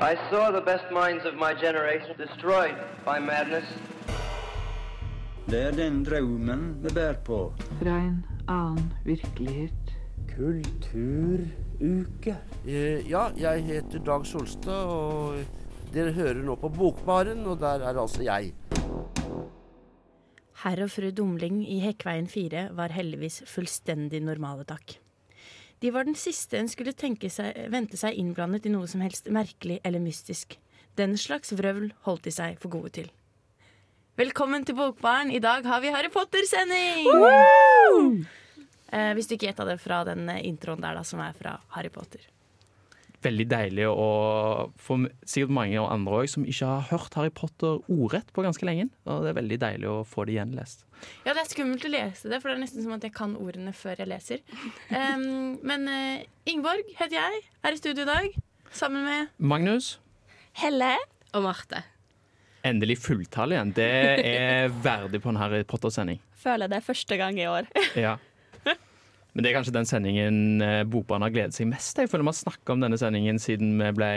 I saw the best minds of my generation destroyed by madness. Det er den drømmen vi bærer på. Fra en annen virkelighet. Kulturuke. Uh, ja, jeg heter Dag Solstad, og dere hører nå på Bokbaren, og der er altså jeg. Herr og fru Dumling i Hekkveien 4 var heldigvis fullstendig normale, takk. De var den siste en skulle tenke seg, vente seg innblandet i noe som helst merkelig eller mystisk. Den slags vrøvl holdt de seg for gode til. Velkommen til Bokbaren. I dag har vi Harry Potter-sending! Eh, hvis du ikke gjetta det fra den eh, introen der, da, som er fra Harry Potter. veldig deilig å få sikkert mange andre òg som ikke har hørt Harry Potter ordrett på ganske lenge. Og det er veldig deilig å få det gjenlest. Ja, det er skummelt å lese det, for det er nesten som at jeg kan ordene før jeg leser. Um, men uh, Ingeborg heter jeg, er i studio i dag, sammen med Magnus, Helle og Marte. endelig fulltall igjen. Det er verdig på en Harry Potter-sending. Føler det er første gang i år. Ja. Men det er kanskje den sendingen Bopan Bokbarn har gledet seg mest til. Jeg føler vi har snakka om denne sendingen siden vi ble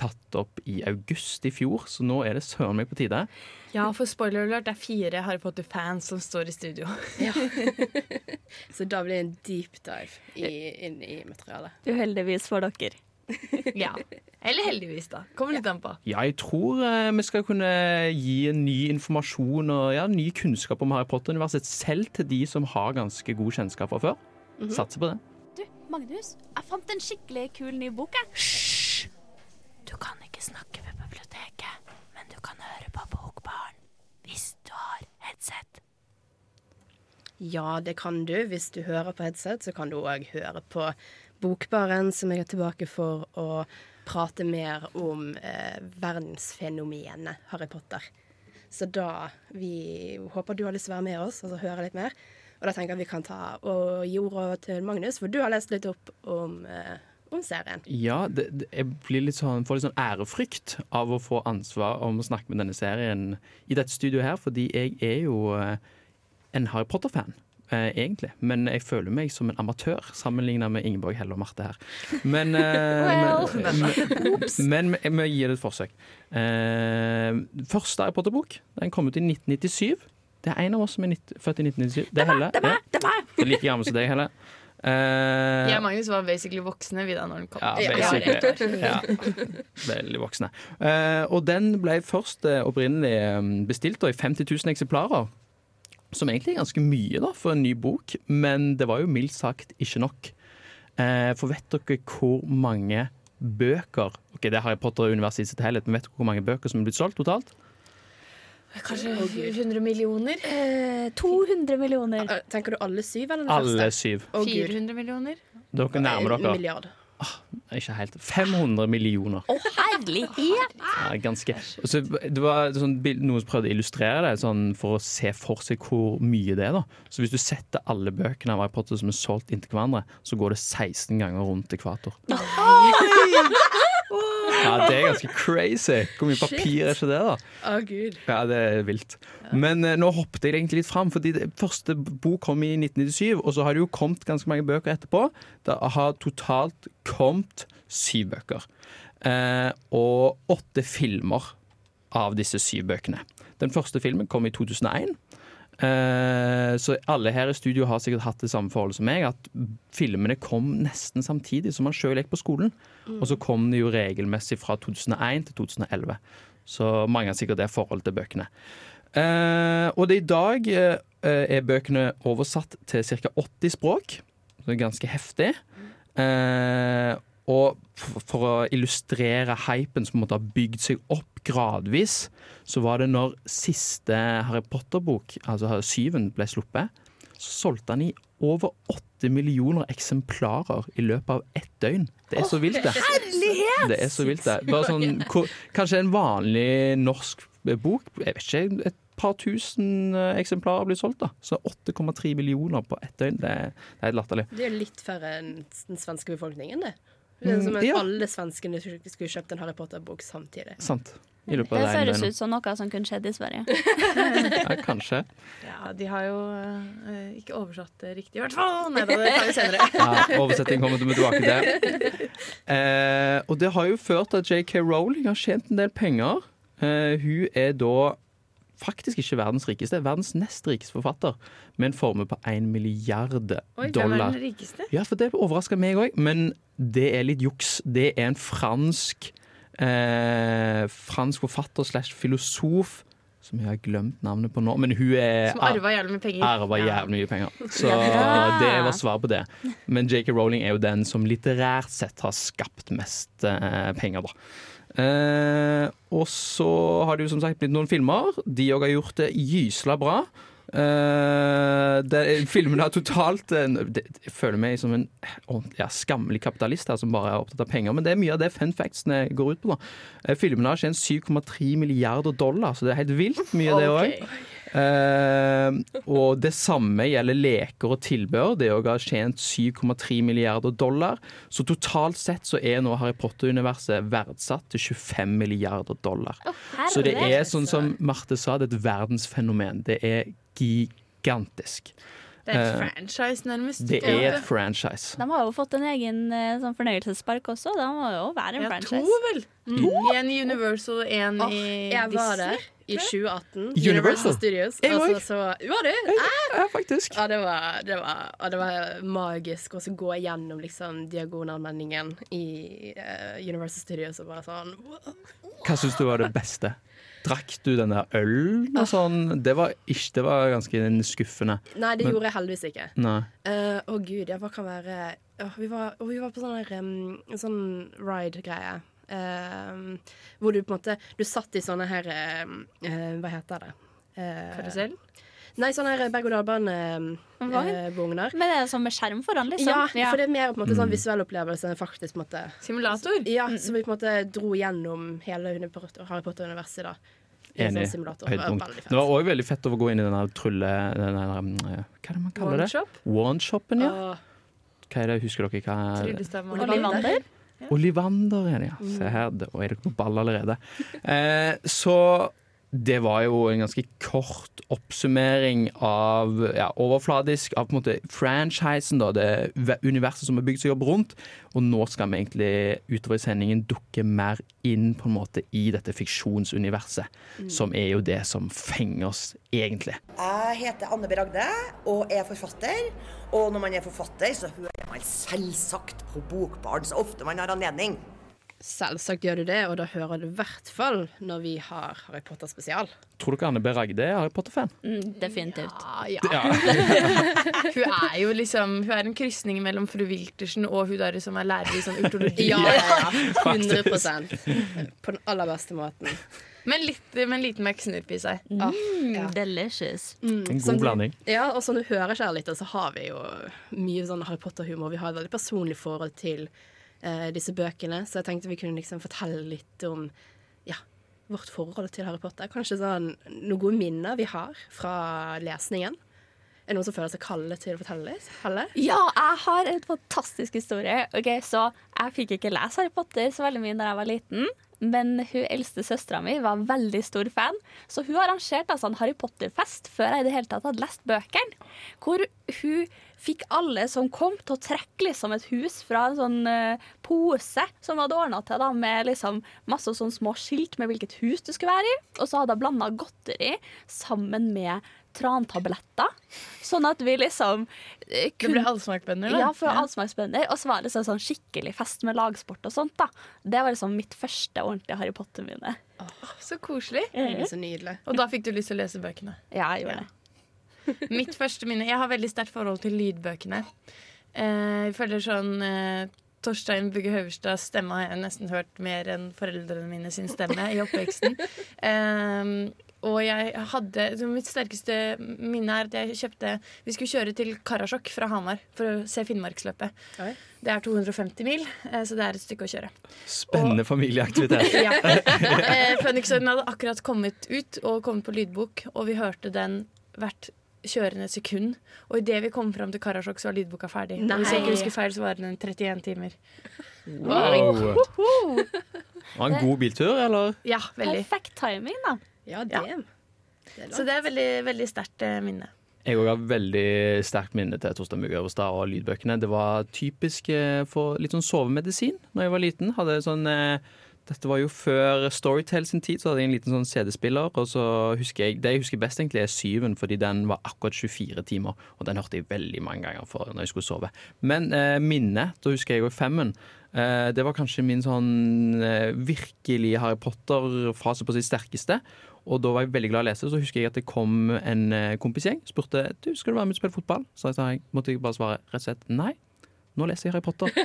tatt opp i august i fjor, så nå er det søren meg på tide. Ja, for spoiler alert, det er fire Harry Potter-fans som står i studio. Så da blir det en deep dive i, inn i materialet. Uheldigvis for dere. Ja. Eller heldigvis, da. Kommer litt an på. Ja, jeg tror eh, vi skal kunne gi en ny informasjon og ja, ny kunnskap om Harry Potter-universet selv til de som har ganske god kjennskap fra før. Satser på det. Du, Magnus, jeg fant en skikkelig kul ny bok. jeg. Du kan ikke snakke ved biblioteket, men du kan høre på Bokbarn hvis du har headset. Ja, det kan du. Hvis du hører på headset, så kan du òg høre på Bokbaren, som jeg er tilbake for å prate mer om eh, verdensfenomenet Harry Potter. Så da Vi håper du har lyst til å være med oss og altså høre litt mer. Og da tenker jeg vi kan ta og gi ordet til Magnus, for du har lest litt opp om, eh, om serien. Ja, det, det, jeg blir litt sånn, får litt sånn ærefrykt av å få ansvar om å snakke med denne serien i dette studioet her, fordi jeg er jo eh, en Harry Potter-fan. eh, egentlig, men jeg føler meg som en amatør sammenlignet med Ingeborg Helle og Marte her. Men, eh, men, men, men vi gir det et forsøk. Eh, første Harry Potter-bok Den kom ut i 1997. Det er en av oss som er født i 1997. Det er Helle. Det er meg! Det er like gammel som deg, Helle. Eh, Jeg og Magnus var basically voksne vi da når den kom. ja, basically. Ja. Veldig voksne. Uh, og den ble først uh, opprinnelig bestilt da, i 50 000 eksemplarer. Som egentlig er ganske mye da, for en ny bok, men det var jo mildt sagt ikke nok. For vet dere hvor mange bøker Ok, det er Harry Potter-universet i sitt helhet, men vet dere hvor mange bøker som er blitt solgt totalt? Kanskje 100 millioner? Eh, 200 millioner. Eh, Tenker du alle syv, eller den Alle første? syv. Å, Gud. 400 millioner? Dere nærmer En dere. milliard. Ikke helt. 500 millioner. Å, herlighet! Ja, ganske. Så det var sånn, noen som prøvde å illustrere det sånn, for å se for seg hvor mye det er. da. Så hvis du setter alle bøkene av Harry Potter som er solgt inntil hverandre, så går det 16 ganger rundt ekvator. Ja, Det er ganske crazy. Hvor mye papir er ikke det, da? Å, Gud. Ja, det er vilt. Men eh, nå hoppet jeg egentlig litt fram, fordi det første bok kom i 1997, og så har det jo kommet ganske mange bøker etterpå. Det har totalt kommet syv bøker. Eh, og åtte filmer av disse syv bøkene. Den første filmen kom i 2001. Eh, så alle her i studio har sikkert hatt det samme forholdet som meg, at filmene kom nesten samtidig som man sjøl gikk på skolen. Og så kom de jo regelmessig fra 2001 til 2011. Så mange har sikkert det forholdet til bøkene. Eh, og det i dag eh, er bøkene oversatt til ca. 80 språk. Så det er ganske heftig. Og for, å illustrere hypen som måtte ha har bygd seg opp gradvis, så var det når siste Harry Potter-bok, altså syven, ble sluppet, så solgte han i over åtte millioner eksemplarer i løpet av ett døgn. Det er så vilt, det. Det er så vilt, det. Bare sånn, kanskje en vanlig norsk bok, jeg vet ikke, et par tusen eh, eksemplarer blir solgt, da. Så 8,3 millioner på ett døgn, det, er- det er latterlig. Det er litt færre enn den svenske befolkningen, det. Det er som om at ja. alle svenskene skulle kjøpt en Harry Potter-bok samtidig. Sant. I løpet Det av det høres ut som noe som kunne skjedd i Sverige. Ja, kanskje. Ja, de har jo uh, ikke oversatt det riktig, i hvert fall. Nei da, det tar vi senere. Ja, oversetting kommer vi tilbake til. Uh, og det har jo ført til at JK Rowling har tjent en del penger. Uh, hun er da faktisk ikke verdens rikeste, verdens nest rikeste forfatter, med en formue på 1 milliard Oi, hvem er dollar. den rikeste? Ja, for det overraska meg òg, men det er litt juks. Det er en fransk eh, fransk forfatter slash filosof som jeg har glemt navnet på nå, men hun er Som arva jævlig mye penger. arva jævlig mye penger. Så Ja. det var svaret på det. Men JK Rowling er jo den som litterært sett har skapt mest eh, penger, da. Eh, og så har det jo som sagt blitt noen filmer. De òg har gjort det gysla bra. Eh, det, filmen har totalt eh, det, Jeg føler meg som en ja, skammelig kapitalist her som bare er opptatt av penger, men det er mye av det fun factsene går ut på. da. uh, filmene har tjent 7,3 milliarder dollar, så det er helt vilt mye, det òg. Og det samme gjelder leker og tilbehør. Det òg har tjent 7,3 milliarder dollar. Så totalt sett så er nå Harry Potter-universet verdsatt til 25 milliarder dollar. Så det er sånn som Marte sa, det er et verdensfenomen. Det er gigantisk. Det er et Eh, franchise, nærmest. Det er et franchise. De har jo fått en egen eh, sånn fornøyelsespark også. De må jo være en Ja, to, franchise. Mm. En i Universal, en oh, i jeg var Disney. der i 2018. Universal? Universal Studios. Jeg Altså, òg. så, var du? Ja, faktisk. Ja, det var, det var, ja, det var magisk å så gå gjennom liksom, diagonallmenningen i uh, Universal Studios og bare sånn wow. Hva syns du var det beste? Drakk du den der ølen og sånn? Det var ikke, det var ganske skuffende. Nei, det Men- gjorde jeg heldigvis ikke. Å uh, Å gud, ja, hva kan være Åh, vi, var, oh, vi var på sånn her, um, sånn ride-greie. Uh, hvor du på en måte Du satt i sånne her uh, eh, Hva heter det? Uh, Karusell? Nei, sånne her berg-og-dal-bane-vogner. Vogn? Men det er sånn med skjerm foran, liksom? ja, for det er mer på en måte sånn Mm. visuell opplevelse enn faktisk på en måte Simulator? Ja, så vi på en måte dro gjennom hele Harry Potter- Harry Potter-universet, da. Enig. sånn. Det var Høydepunkt. Det var òg veldig fett å gå inn i den der trylle... Den der, um, Hva er det man kaller det? One-shop? One-shoppen, ja. Hva er det, Husker dere hva Olivander? Olivander, er ja. Se her, da er dere på ball allerede. Eh, så det var jo en ganske kort oppsummering av ja, overfladisk av på en måte franchisen, da, det universet som har bygd seg opp rundt. Og nå skal vi egentlig utover i sendingen dukke mer inn på en måte i dette fiksjonsuniverset, som er jo det som fenger oss egentlig. Jeg heter Anne B. Ragde og er forfatter. Og når man er forfatter, så hører man selvsagt på Bokbarn så ofte man har anledning. Selvsagt gjør du det, og da hører du i hvert fall når vi har Harry Potter spesial. Tror dere Anne B. Ragde er Harry Potter-fan? Mm, definitivt. Ah, ja. Ja. Hun er jo liksom Hun er en krysning mellom fru Wiltersen og hun der som er lærer i sånn urtologi. Ja, ja, ja. 100 På den aller beste måten. Men, litt, med en liten McSnoop i seg. Ah, Mm, ja. delicious. En god du- blanding. Ja, og som du hører, kjære lytter, så har vi jo mye sånn Harry Potter-humor. Vi har et veldig personlig forhold til eh, disse bøkene, så jeg tenkte vi kunne liksom fortelle litt om ja, vårt forhold til Harry Potter. Kanskje sånn noen gode minner vi har fra lesningen. Er det noen som føler seg kallet til å fortelle litt? Ja, jeg har en fantastisk historie. Ok, Så jeg fikk ikke lese Harry Potter så veldig mye da jeg var liten. Men hun eldste søstera mi var veldig stor fan, så hun arrangerte altså en Harry Potter-fest før jeg i det hele tatt hadde lest bøkene. Hvor hun fikk alle som kom, til å trekke liksom et hus fra en sånn uh, pose som hun hadde ordna til, da, med liksom masse sånn små skilt med hvilket hus du skulle være i. Og så hadde hun blanda godteri sammen med trantabletter. Sånn at vi liksom eh, Det ble allsmakbønner, da. ja, for allsmakbønner, Og så var det sånn, sånn skikkelig fest med lagsport og sånt. da. Det var liksom mitt første ordentlige Harry Potter-minne. Så koselig. Det er så nydelig. Og da fikk du lyst til å lese bøkene. Ja, jeg gjorde det. Mitt første minne Jeg har veldig sterkt forhold til lydbøkene. Eh, jeg føler sånn eh, Torstein Bugge Høverstads stemme har jeg nesten hørt mer enn foreldrene mine sin stemme i oppveksten. Eh, og jeg hadde så Mitt sterkeste minne er at jeg kjøpte Vi skulle kjøre til Karasjok fra Hamar for å se Finnmarksløpet. Oi. Det er 250 mil, eh, så det er et stykke å kjøre. Spennende familieaktivitet. Ja. Phoenixorden hadde akkurat kommet ut og kommet på lydbok, og vi hørte den hvert kjørende sekund. Og idet vi kom fram til Karasjok, så var lydboka ferdig. Og hvis jeg ikke husker feil, så var den 31 timer. Wow. Det var en god biltur, eller? Ja, veldig. Perfekt timing, da. Ja, det. Ja. det er Så det er veldig, veldig sterkt eh, minne. Jeg òg har veldig sterkt minne til Torstein Mugge Øverstad og lydbøkene. Det var typisk eh, for litt sånn sovemedisin når jeg var liten. Hadde sånn eh, dette var jo før Storytel sin tid, så hadde jeg en liten sånn CD-spiller. Og så husker jeg, Det jeg husker best, egentlig er Syven, fordi den var akkurat 24 timer. Og den hørte jeg veldig mange ganger for når jeg skulle sove. Men eh, minnet, da husker jeg jo Femmen. Eh, det var kanskje min sånn eh, virkelig Harry Potter-fase på sitt sterkeste. Og da var jeg veldig glad i å lese, så husker jeg at det kom en eh, kompisgjeng. Spurte du, skal du være med og spille fotball. Så jeg sa jeg, måtte jeg bare svare rett og slett nei. Nå leser jeg Harry Potter.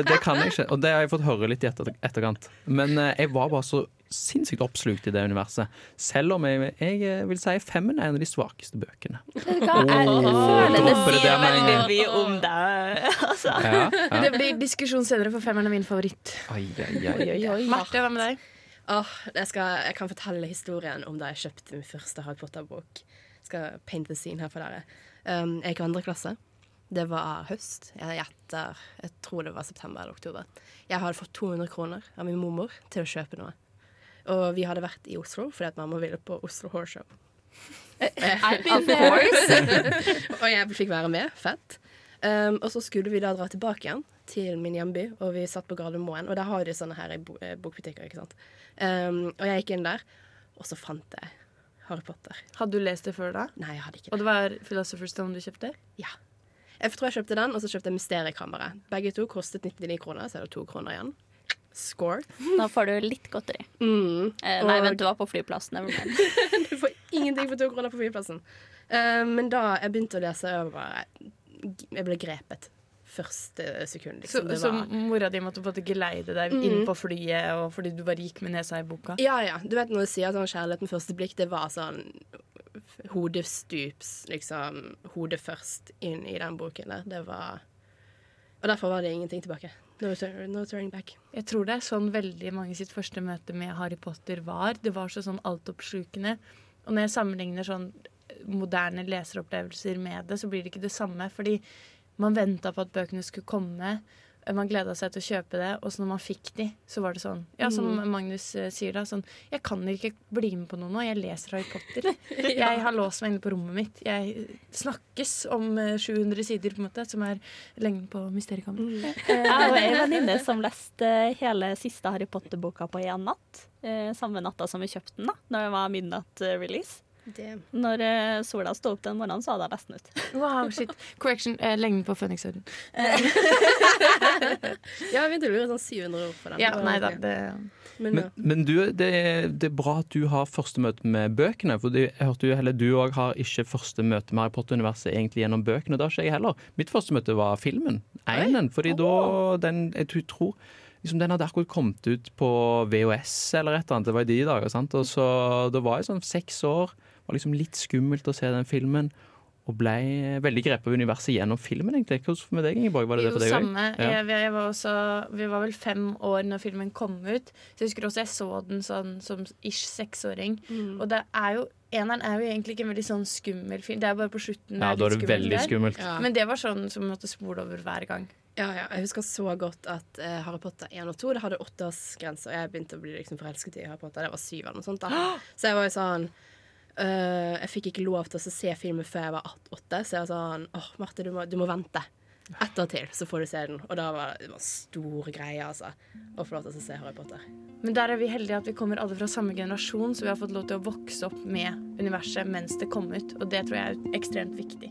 Og, det kan jeg ikke, og det har jeg fått høre litt i etter, etterkant. Men eh, jeg var bare så sinnssykt oppslukt i det universet. Selv om jeg, jeg vil si Femmen er en av de svakeste bøkene. Hva, det det sier veldig mye om deg. Altså. Ja, ja. Det blir diskusjon senere, for femmeren er min favoritt. Oi, oi, oi. Marte, hva med deg? Åh, jeg, skal, jeg kan fortelle historien om da jeg kjøpte min første Harry Potter-bok. Skal paint the scene her for dere. Um, jeg gikk i andre klasse. Det var høst. Jeg gjetter Jeg tror det var september eller oktober. Jeg hadde fått 200 kroner av min mormor til å kjøpe noe. Og vi hadde vært i Oslo fordi at mamma ville på Oslo Horse Show. Of course. og jeg fikk være med. Fett. Um, og så skulle vi da dra tilbake igjen til min hjemby, og vi satt på Gardermoen. Og der har de sånne her i eh, bokbutikker, ikke sant. Um, og jeg gikk inn der, og så fant jeg Harry Potter. Hadde du lest det før da? Nei, jeg hadde ikke det. Og det. det var Philosopher's Stone du kjøpte? Ja. Jeg tror jeg kjøpte den, og så kjøpte jeg Mysteriekammeret. Begge to kostet 99 kroner, så er det to kroner igjen. Score. Da får du litt godteri. Mm. Eh, nei, Og- vent, du var på flyplassen. Du får ingenting for to kroner på flyplassen. Uh, men da jeg begynte å lese, jeg, bare, jeg ble grepet første sekund. Så, Liksom. Så, så mora di måtte på en geleide deg Mm. inn på flyet og fordi du bare gikk med nesa i boka? Ja, ja. Du vet når du sier sånn med første blikk, det var sånn hodestups, liksom. Hodet først inn i den boken der. Det var Og derfor var det ingenting tilbake. No, no turning back. Jeg tror det er sånn veldig mange sitt første møte med Harry Potter var. Det var så sånn altoppslukende. Og når jeg sammenligner sånn moderne leseropplevelser med det, så blir det ikke det samme. Fordi man venta på at bøkene skulle komme. Man gleda seg til å kjøpe det, og så når man fikk de, så var det sånn Ja, som Magnus eh, sier da, sånn Jeg kan ikke bli med på noe nå, jeg leser Harry Potter. Jeg har låst meg inne på rommet mitt. Jeg snakkes om eh, 700 sider, på en måte, som er lengden på Mysteriekammeret. Jeg har ei venninne som leste hele siste Harry Potter-boka på én natt. Eh, samme natta som vi kjøpte den, da Når det var midnatt-release. Det. Når uh, sola sto opp den morgenen, så hadde jeg nesten ut. Wow, shit. Correction. Eh, lengden på Phoenix-orden. Ja, jeg begynte å lure sånn 700 ord på den. Ja, nei da. Det, Men, Men, men du, det, er, det er bra at du har første møte med bøkene. For det- jeg hørte jo heller du òg har ikke første møte med Harry Potter-universet egentlig gjennom bøkene. Det har ikke jeg heller. Mitt første møte var filmen. Einen. Fordi da den Jeg tror- tror liksom Den hadde akkurat kommet ut på VHS eller et eller annet. Det var i de dager. sant? Og så Da var jeg sånn seks år. Det var liksom litt skummelt å se den filmen. Og ble veldig grepet av universet gjennom filmen, egentlig. Hvordan med deg, Ingeborg? Var det det for deg samme. Ja. Jeg, jeg var også, vi var vel fem år når filmen kom ut. Så jeg husker også jeg så den sånn som ish seksåring. Mm. Og det er jo Eneren er jo egentlig ikke en veldig sånn skummel film. Det er bare på slutten Ja, da er det litt veldig skummelt. Ja. Men det var sånn som vi måtte spole over hver gang. Ja, ja. Jeg husker så godt at uh, Harry Potter 1 og 2 Det hadde åtteårsgrense, og jeg begynte å bli liksom forelsket i Harry Potter. Det var syv eller noe sånt. da Så jeg var jo sånn øh, Jeg fikk ikke lov til å se filmen før jeg var åt- åtte, så jeg var sånn Åh, Marte, du må, du må vente. Ett år til, så får du se den. Og da var det, en stor greie, altså. Å få lov til å se Harry Potter. Men der er vi heldige at vi kommer alle fra samme generasjon, så vi har fått lov til å vokse opp med universet mens det kom ut. Og det tror jeg er ekstremt viktig.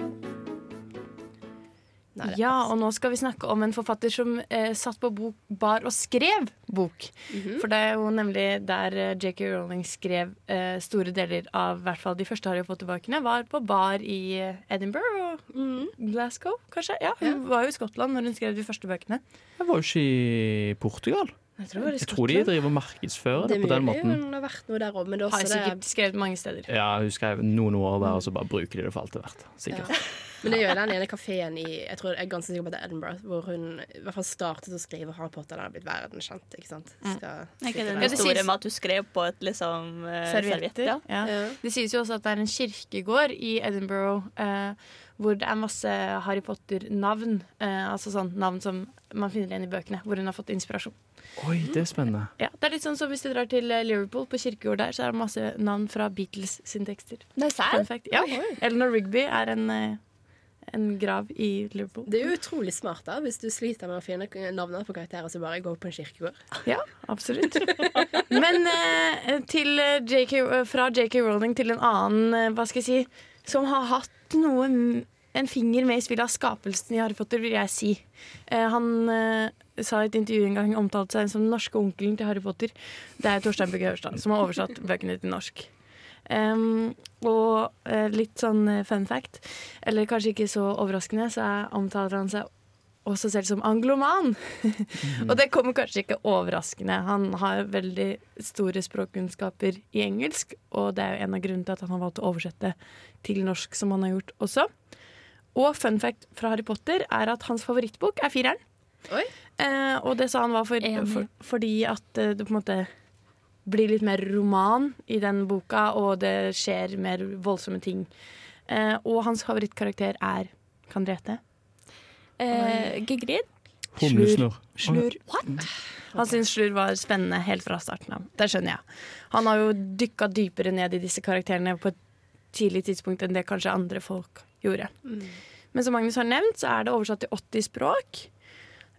Nei, Ja, og nå skal vi snakke om en forfatter som eh, satt på bok, bar og skrev bok. For det er jo nemlig der eh, J.K. Rowling skrev eh, store deler av i hvert fall de første Harry Potter-bøkene, var på bar i eh, Edinburgh og Glasgow, kanskje. Ja, Hun var jo i Skottland når hun skrev de første bøkene. Jeg var jo ikke i Portugal. Jeg tror, det er Jeg tror de driver og markedsfører det Det er på den mulig måten. hun har vært noe der òg, men det er Har sikkert det skrevet mange steder. Ja, hun skrev noen ord der, og så bare bruker de det for alt det er verdt. Sikkert. Ja. Men det gjør den ene kafeen i Jeg tror jeg er ganske sikker på at det er Edinburgh, hvor hun i hvert fall startet å skrive Harry Potter. Den har blitt verdenskjent, ikke sant? Mm. Skal Er ikke det der. en Ja, det historie sies- med at du skrev på et liksom eh, serviett? Servietter. Ja. Ja. Ja. Det sies jo også at det er en kirkegård i Edinburgh eh, hvor det er masse Harry Potter-navn. Eh, altså sånn navn som man finner igjen i bøkene, hvor hun har fått inspirasjon. Oi, det er spennende. Ja, det er litt sånn som Hvis du drar til eh, Liverpool, på kirkegård der, så er det masse navn fra Beatles sine tekster. Det er sær. Ja. Eleanor Rigby er en, eh, en grav i Liverpool. Det er jo utrolig smart da hvis du sliter med å finne navnene på karakterer, så bare gå på en kirkegård. Ja, absolutt. Men eh, til eh, JK, fra JK Rowling til en annen, hva skal jeg si, som har hatt noe en finger med i spillet av skapelsen i Harry Potter, vil jeg si. Eh, han eh, sa i et intervju en gang omtalte seg som den norske onkelen til Harry Potter. Det er Torstein Bugge Høverstad som har oversatt bøkene til norsk. Um, og eh, litt sånn eh, fun fact, eller kanskje ikke så overraskende, så er, omtaler han seg også selv som angloman. og det kommer kanskje ikke overraskende. Han har veldig store språkkunnskaper i engelsk, og det er jo en av grunnene til at han har valgt å oversette til norsk, som han har gjort også. Og fun fact fra Harry Potter er at hans favorittbok er fireren. Oi. Eh, og det sa han var for, for, fordi at eh, det på en måte blir litt mer roman i den boka, og det skjer mer voldsomme ting. Eh, og hans favorittkarakter er Kan dere gjette? Eh, Gegrid. Humlesnurr. Slur. Han syntes Slur var spennende helt fra starten av. Det skjønner jeg. Han har jo dykka dypere ned i disse karakterene på et tidlig tidspunkt enn det kanskje andre folk gjorde. Men som Magnus har nevnt, så er det oversatt til 80 språk.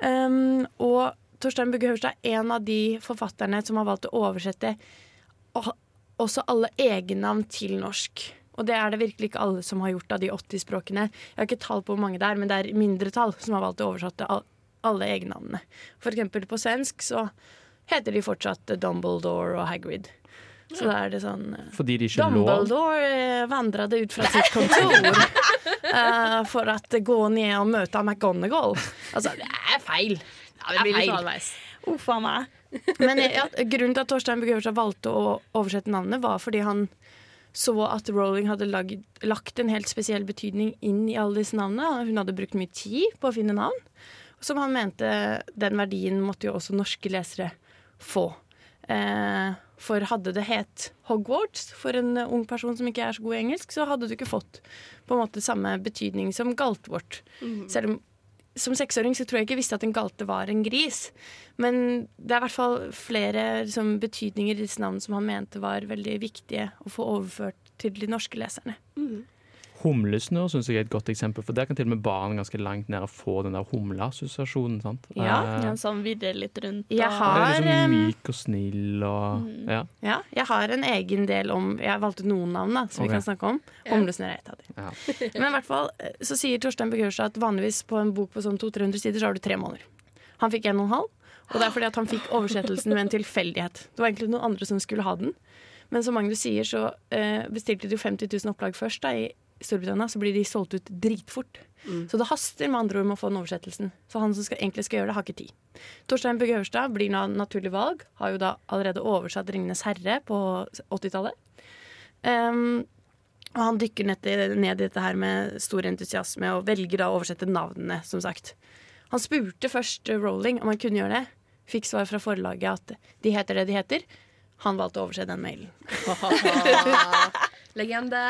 Um, og Torstein Bugge Hørstad er en av de forfatterne som har valgt å oversette også alle egennavn til norsk. Og det er det virkelig ikke alle som har gjort av de 80 språkene. Jeg har ikke tall på hvor mange det er, men det er mindretall som har valgt å oversette alle egennavnene. For eksempel på svensk så heter de fortsatt Dumbledore og Hagrid. Så da er det sånn eh, Fordi de ikke. Dumbledore eh, vandrade ut fra sitt kontor uh, for å gå ned og møte McGonagall. Altså, det er feil. Ja, det blir halvveis. Uff a meg. Men ja, grunnen til at Torstein Bugge Hørstad valgte å oversette navnet, var fordi han så at Rowling hadde lagd, lagt en helt spesiell betydning inn i alle disse navnene. Hun hadde brukt mye tid på å finne navn. Som han mente den verdien måtte jo også norske lesere få. Eh, for hadde det het Hogwarts for en ung person som ikke er så god i engelsk, så hadde du ikke fått på en måte samme betydning som Galtvort. Selv om som seksåring så tror jeg ikke jeg visste at en galte var en gris. Men det er i hvert fall flere liksom, betydninger i disse navnene som han mente var veldig viktige å få overført til de norske leserne. Humlesnurr syns jeg er et godt eksempel, for der kan til og med barn ganske langt ned få den der humleassosiasjonen. sant? Ja, Eh, Ja, som virrer litt rundt. Jeg har, det er liksom myk og snill og Ja. Ja, jeg har en egen del om Jeg valgte noen navn da, som okay. vi kan snakke om. Humlesnurr er et av dem. Ja. Men i hvert fall eh, så sier Torstein Begørsrud at vanligvis på en bok på sånn 200-300 sider så har du tre måneder. Han fikk en og en halv, og det er fordi at han fikk oversettelsen ved en tilfeldighet. Det var egentlig noen andre som skulle ha den. Men som Magnus sier, så eh, bestilte de jo 50 000 opplag først da, i Storbritannia. Så blir de solgt ut dritfort. Så det haster med andre ord med å få den oversettelsen. Så han som skal, egentlig skal gjøre det, har ikke tid. Torstein Bugge Hørstad blir nå naturlig valg. Har jo da allerede oversatt 'Ringenes herre' på 80-tallet. Um, og han dykker ned, i- ned i dette her med stor entusiasme og velger da å oversette navnene, som sagt. Han spurte først Rowling om han kunne gjøre det. Fikk svar fra forlaget at de heter det de heter. Han valgte å overse den mailen. Legende.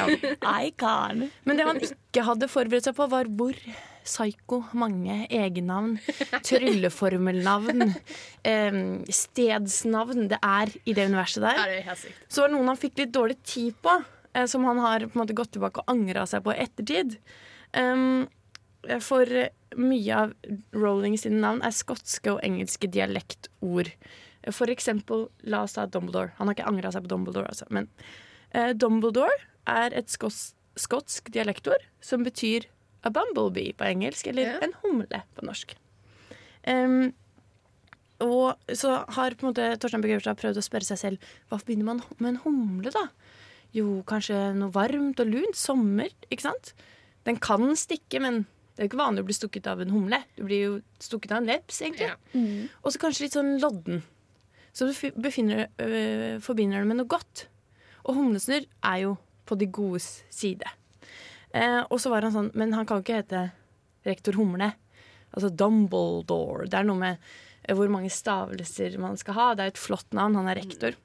Icon. Men det han ikke hadde forberedt seg på, var hvor psyko mange egennavn, trylleformelnavn, Eh, stedsnavn det er i det universet der. Ja, det er helt sykt. Så var det noen han fikk litt dårlig tid på, eh, som han har på en måte gått tilbake og angra seg på i ettertid. Um, for mye av Rowling sine navn er skotske og engelske dialektord. For eksempel, la oss ta Dumbledore. Han har ikke angra seg på Dumbledore, altså. Men Dumbledore er et skos skotsk dialektord som betyr a bumblebee på engelsk, eller yeah. en humle på norsk. Um, og så har på en måte Torstein Bugge prøvd å spørre seg selv hva forbinder man med en humle, da? Jo, kanskje noe varmt og lunt. Sommer, ikke sant? Den kan stikke, men Det er jo ikke vanlig å bli stukket av en humle. Du blir jo stukket av en veps, egentlig. Mm. Og så kanskje litt sånn lodden. Så du befinner, øh, forbinder det med noe godt. Og humlesnurr er jo på de godes side. Eh, og så var han sånn Men han kan jo ikke hete rektor Humle. Altså Dumbledore. Det er noe med eh, hvor mange stavelser man skal ha. Det er et flott navn. Han er rektor.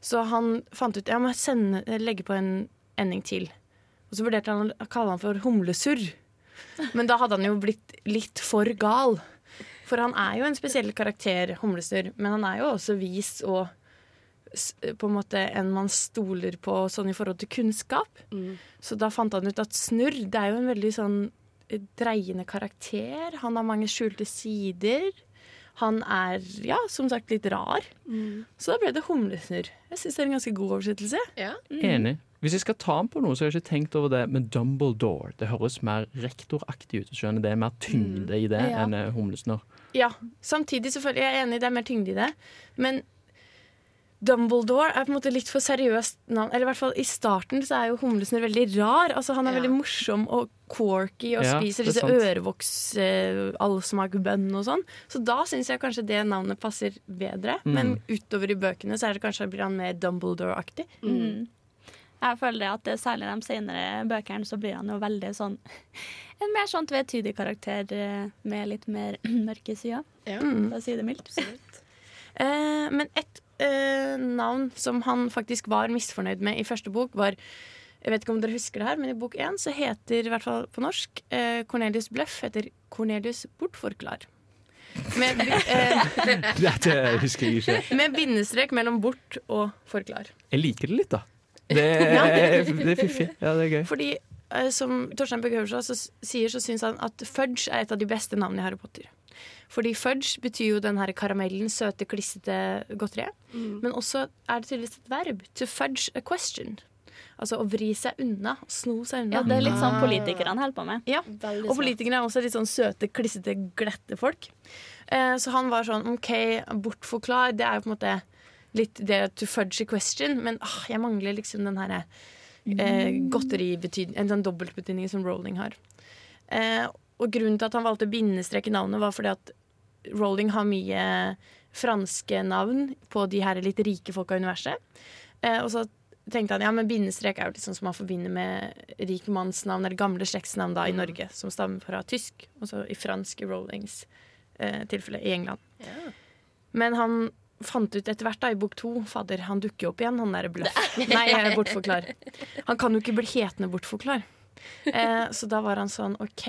Så han fant ut Jeg må sende, legge på en ending til. Og så vurderte han å kalle han for Humlesurr. Men da hadde han jo blitt litt for gal. For han er jo en spesiell karakter, Humlesnurr, men han er jo også vis og på en måte en man stoler på sånn i forhold til kunnskap. Så da fant han ut at Snurr det er jo en veldig sånn eh, dreiende karakter. Han har mange skjulte sider. Han er, ja, som sagt, litt rar. Så da ble det Humlesnurr. Jeg syns det er en ganske god oversettelse. Enig. Hvis jeg skal ta den på noe, så har jeg ikke tenkt over det med Dumbledore. Det høres mer rektoraktig ut. Skjønner Det er mer tyngde i det Ja. enn eh, humlesnurr. Ja, samtidig selvfølgelig, jeg er enig, det er mer tyngde i det. Men Dumbledore er på en måte litt for seriøst navn. Eller i hvert fall i starten så er jo Humlesnurr veldig rar. Altså Han er Ja. veldig morsom og quirky og Ja, spiser er disse ørevoks, eh, allsmagbønn og sånn. Så da syns jeg kanskje det navnet passer bedre. Mm. Men utover i bøkene så er det kanskje blir han mer Dumbledore-aktig. Mm. Jeg føler det at det, særlig de senere bøkene så blir han jo veldig sånn En mer sånn tvetydig karakter eh, med litt mer mørke sider, Ja. Mm. for å si det mildt. Eh, men et eh, navn som han faktisk var misfornøyd med i første bok, var Jeg vet ikke om dere husker det her, men i bok én så heter, i hvert fall på norsk, eh, Cornelius Bløff heter Cornelius Bortforklar. Med, eh, Dette husker jeg ikke. med bindestrek mellom bort og forklar. Jeg liker det litt, da. Det, det er fiffig. Ja, det er gøy. Fordi, eh, som Torstein Bøgge Høverstad så- sier, så syns han at fudge er et av de beste navnene i Harry Potter. Fordi fudge betyr jo den her karamellen, søte, klissete godteriet. Men også er det tydeligvis et verb. To fudge a question. Altså å vri seg unna. Sno seg unna. Ja, det er litt sånn Ah. politikerne holder på med. Ja, Og politikerne er også litt sånn søte, klissete, glette folk. Eh, så han var sånn OK, bortforklar. Det er jo på en måte litt det to fudge a question, men ah, jeg mangler liksom den herre eh, godteribetydningen En sånn dobbeltbetydning som Rowling har. Eh, og grunnen til at han valgte bindestrek i navnet, var fordi at Rowling har mye franske navn på de her litt rike folka i universet. Eh, og så tenkte han ja, men bindestrek er jo litt sånn som man forbinder med rikmannsnavn eller gamle slektsnavn da i Norge, som stammer fra tysk, og så i fransk i Rowlings eh, tilfelle i England. Men han fant ut etter hvert da i bok to Fader, han dukker jo opp igjen, han derre bløff. Nei, jeg er bortforklar. Han kan jo ikke bli hetende bortforklar. Eh, så da var han sånn OK,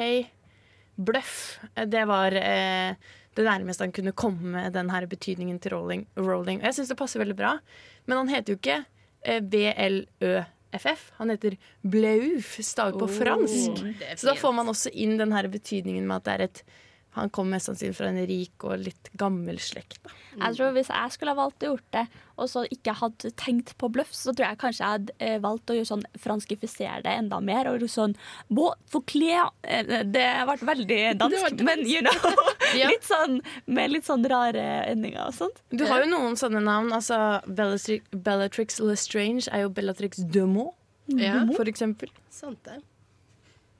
bløff. Det var eh, det nærmeste han kunne komme med den her betydningen til rolling. rolling. Og jeg syns det passer veldig bra. Men han heter jo ikke eh, B-L-Ø-F-F. Han heter Bleuf, stavet på fransk. er Så da får man også inn den her betydningen med at det er et Han kom mest sannsynlig fra en rik og litt gammel slekt. Da. Jeg tror Hvis jeg skulle ha valgt å gjort det, og så ikke hadde tenkt på bløff, så tror jeg kanskje jeg hadde eh, valgt å gjøre sånn franskifisere det enda mer. Og sånn «Bon, forkle Det Det ble veldig dansk, men you know. Ja. Litt sånn, med litt sånn rare endinger og sånt. Du har jo noen sånne navn. altså Bellatrix, Bellatrix Lestrange er jo Bellatrix Dumont, Ja, for eksempel. sant det.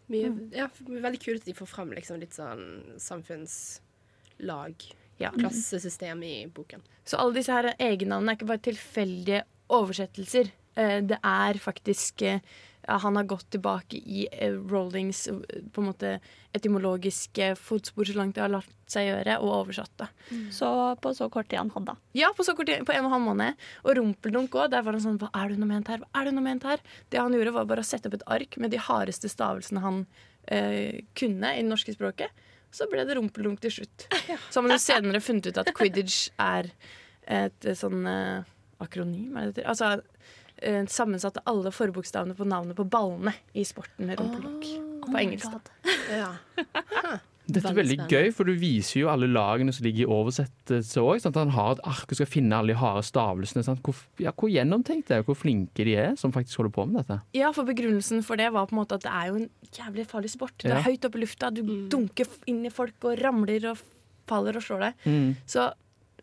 Mye, ja, veldig kult at de får fram liksom litt sånn samfunnslag, Ja. klassesystem i boken. Så alle disse her egennavnene er ikke bare tilfeldige oversettelser. Eh, Det er faktisk eh, Han har gått tilbake i Rollings Rowlings eh, på en måte etymologiske fotspor så langt det har latt seg gjøre, og oversatt det. Så på så kort tid han hadde. Ja, på så kort tid, på en og en halv måned. Og Rumpeldunk òg. Der var han sånn Hva er det hun har ment her? Hva er det hun har ment her? Det han gjorde, var bare å sette opp et ark med de hardeste stavelsene han eh, kunne i det norske språket. Så ble det Rumpeldunk til slutt. Så har man jo senere funnet ut at quidditch er et eh, sånn eh, akronym, er det det heter? Altså eh, sammensatt alle forbokstavene på navnet på ballene i sporten Rumpeldunk. Oh på engelsk. Ja. Dette er Veldig gøy, for du viser jo alle lagene som ligger i oversettelse òg. Han har et ark og skal finne alle de harde stavelsene. Sant? Hvor, ja, hvor gjennomtenkt det er, hvor flinke de er som faktisk holder på med dette. Ja, for begrunnelsen for det var på en måte at det er jo en jævlig farlig sport. Det Ja. er høyt oppe i lufta, du dunker inn i folk og ramler og faller og slår deg. Mm. Så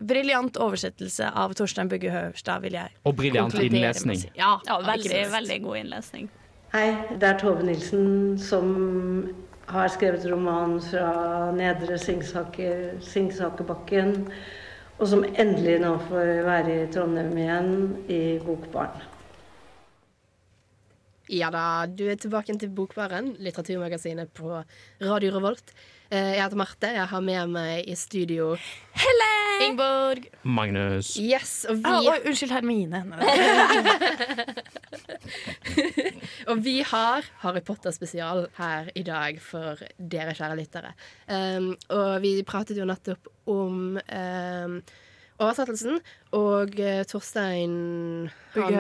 briljant oversettelse av Torstein Bugge Høverstad, vil jeg Og briljant innlesning. Ja, Ja, veldig, veldig god innlesning. Hei, det er Tove Nilsen som har skrevet roman fra Nedre Singsaker, Singsakerbakken, og som endelig nå får være i Trondheim igjen, i Bokbarn. Ja da, du er tilbake til Bokbaren, litteraturmagasinet på Radio Revolt. Eh, Jeg heter Marte. Jeg har med meg i studio Helle! Ingeborg. Magnus. Yes, og vi Ah, oi, unnskyld, Hermine. Og vi har Harry Potter-spesial her i dag for dere kjære lyttere. Um, og vi pratet jo nettopp om um, oversettelsen, og uh, Torstein Bugge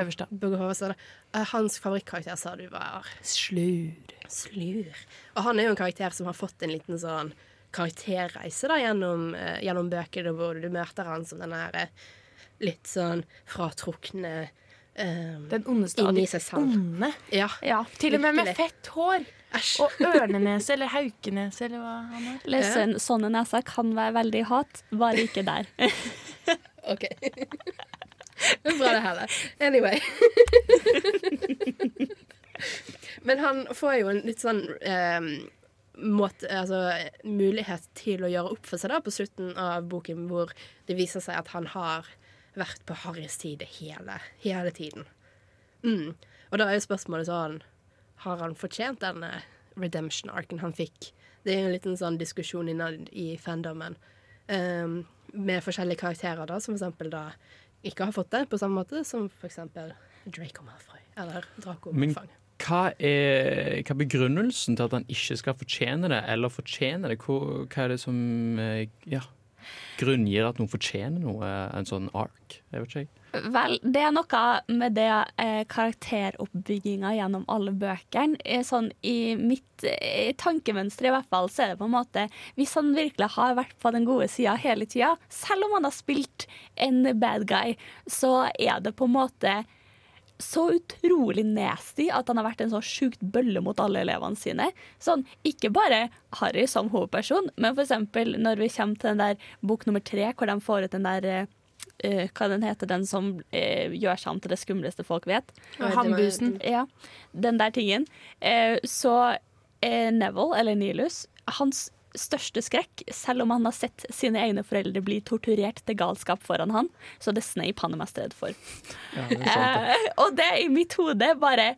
Høverstad. Uh, hans favorittkarakter sa du var Slur. Slur. Og han er jo en karakter som har fått en liten sånn karakterreise da, gjennom, uh, gjennom bøkene, hvor du møter han som den her uh, litt sånn fratrukne um, Den ondeste av de onde. Ja, Til og med med fett hår. Æsj. Og ørnenese eller haukenese eller hva han har. Ja. sånne neser kan være veldig hat, bare ikke der. OK. Det er bra, det heller. Anyway. Men han får jo en litt sånn eh, måte, altså, mulighet til å gjøre opp for seg da på slutten av boken, hvor det viser seg at han har vært på Harrys side hele, hele tiden. Mm. Og da er jo spørsmålet sånn Har han fortjent denne redemption-arken han fikk? Det er jo en liten sånn diskusjon innad i fandomen um, med forskjellige karakterer, da, som for eksempel da ikke har fått det på samme måte som for eksempel Draco Malfoy eller Draco Men Malfoy. Hva er, hva begrunnelsen til at han ikke skal fortjene det, eller fortjene det? Hva, hva er det som eh, ja, grunngir at noen fortjener noe, en sånn ark? Jeg vet ikke. Vel, det er noe med det eh, karakteroppbygginga gjennom alle bøkene. Eh, Sånn I mitt eh, tankemønster i hvert fall, så er det på en måte Hvis han virkelig har vært på den gode sida hele tida, selv om han har spilt en bad guy, så er det på en måte så utrolig nasty at han har vært en så sjukt bølle mot alle elevene sine. Sånn, Ikke bare Harry som hovedperson, men f.eks. når vi kommer til den der bok nummer tre, hvor de får ut den der eh, eh, Hva den heter den som uh, gjør seg om til det skumleste folk vet? Ja, Hambusen. Ja, den der tingen. Uh, så Neville, eller Nilus, hans største skrekk, selv om han har sett sine egne foreldre bli torturert til galskap foran han, så det Snape han er mest redd for. Ja, det er sant, det. Eh, og det i mitt hode bare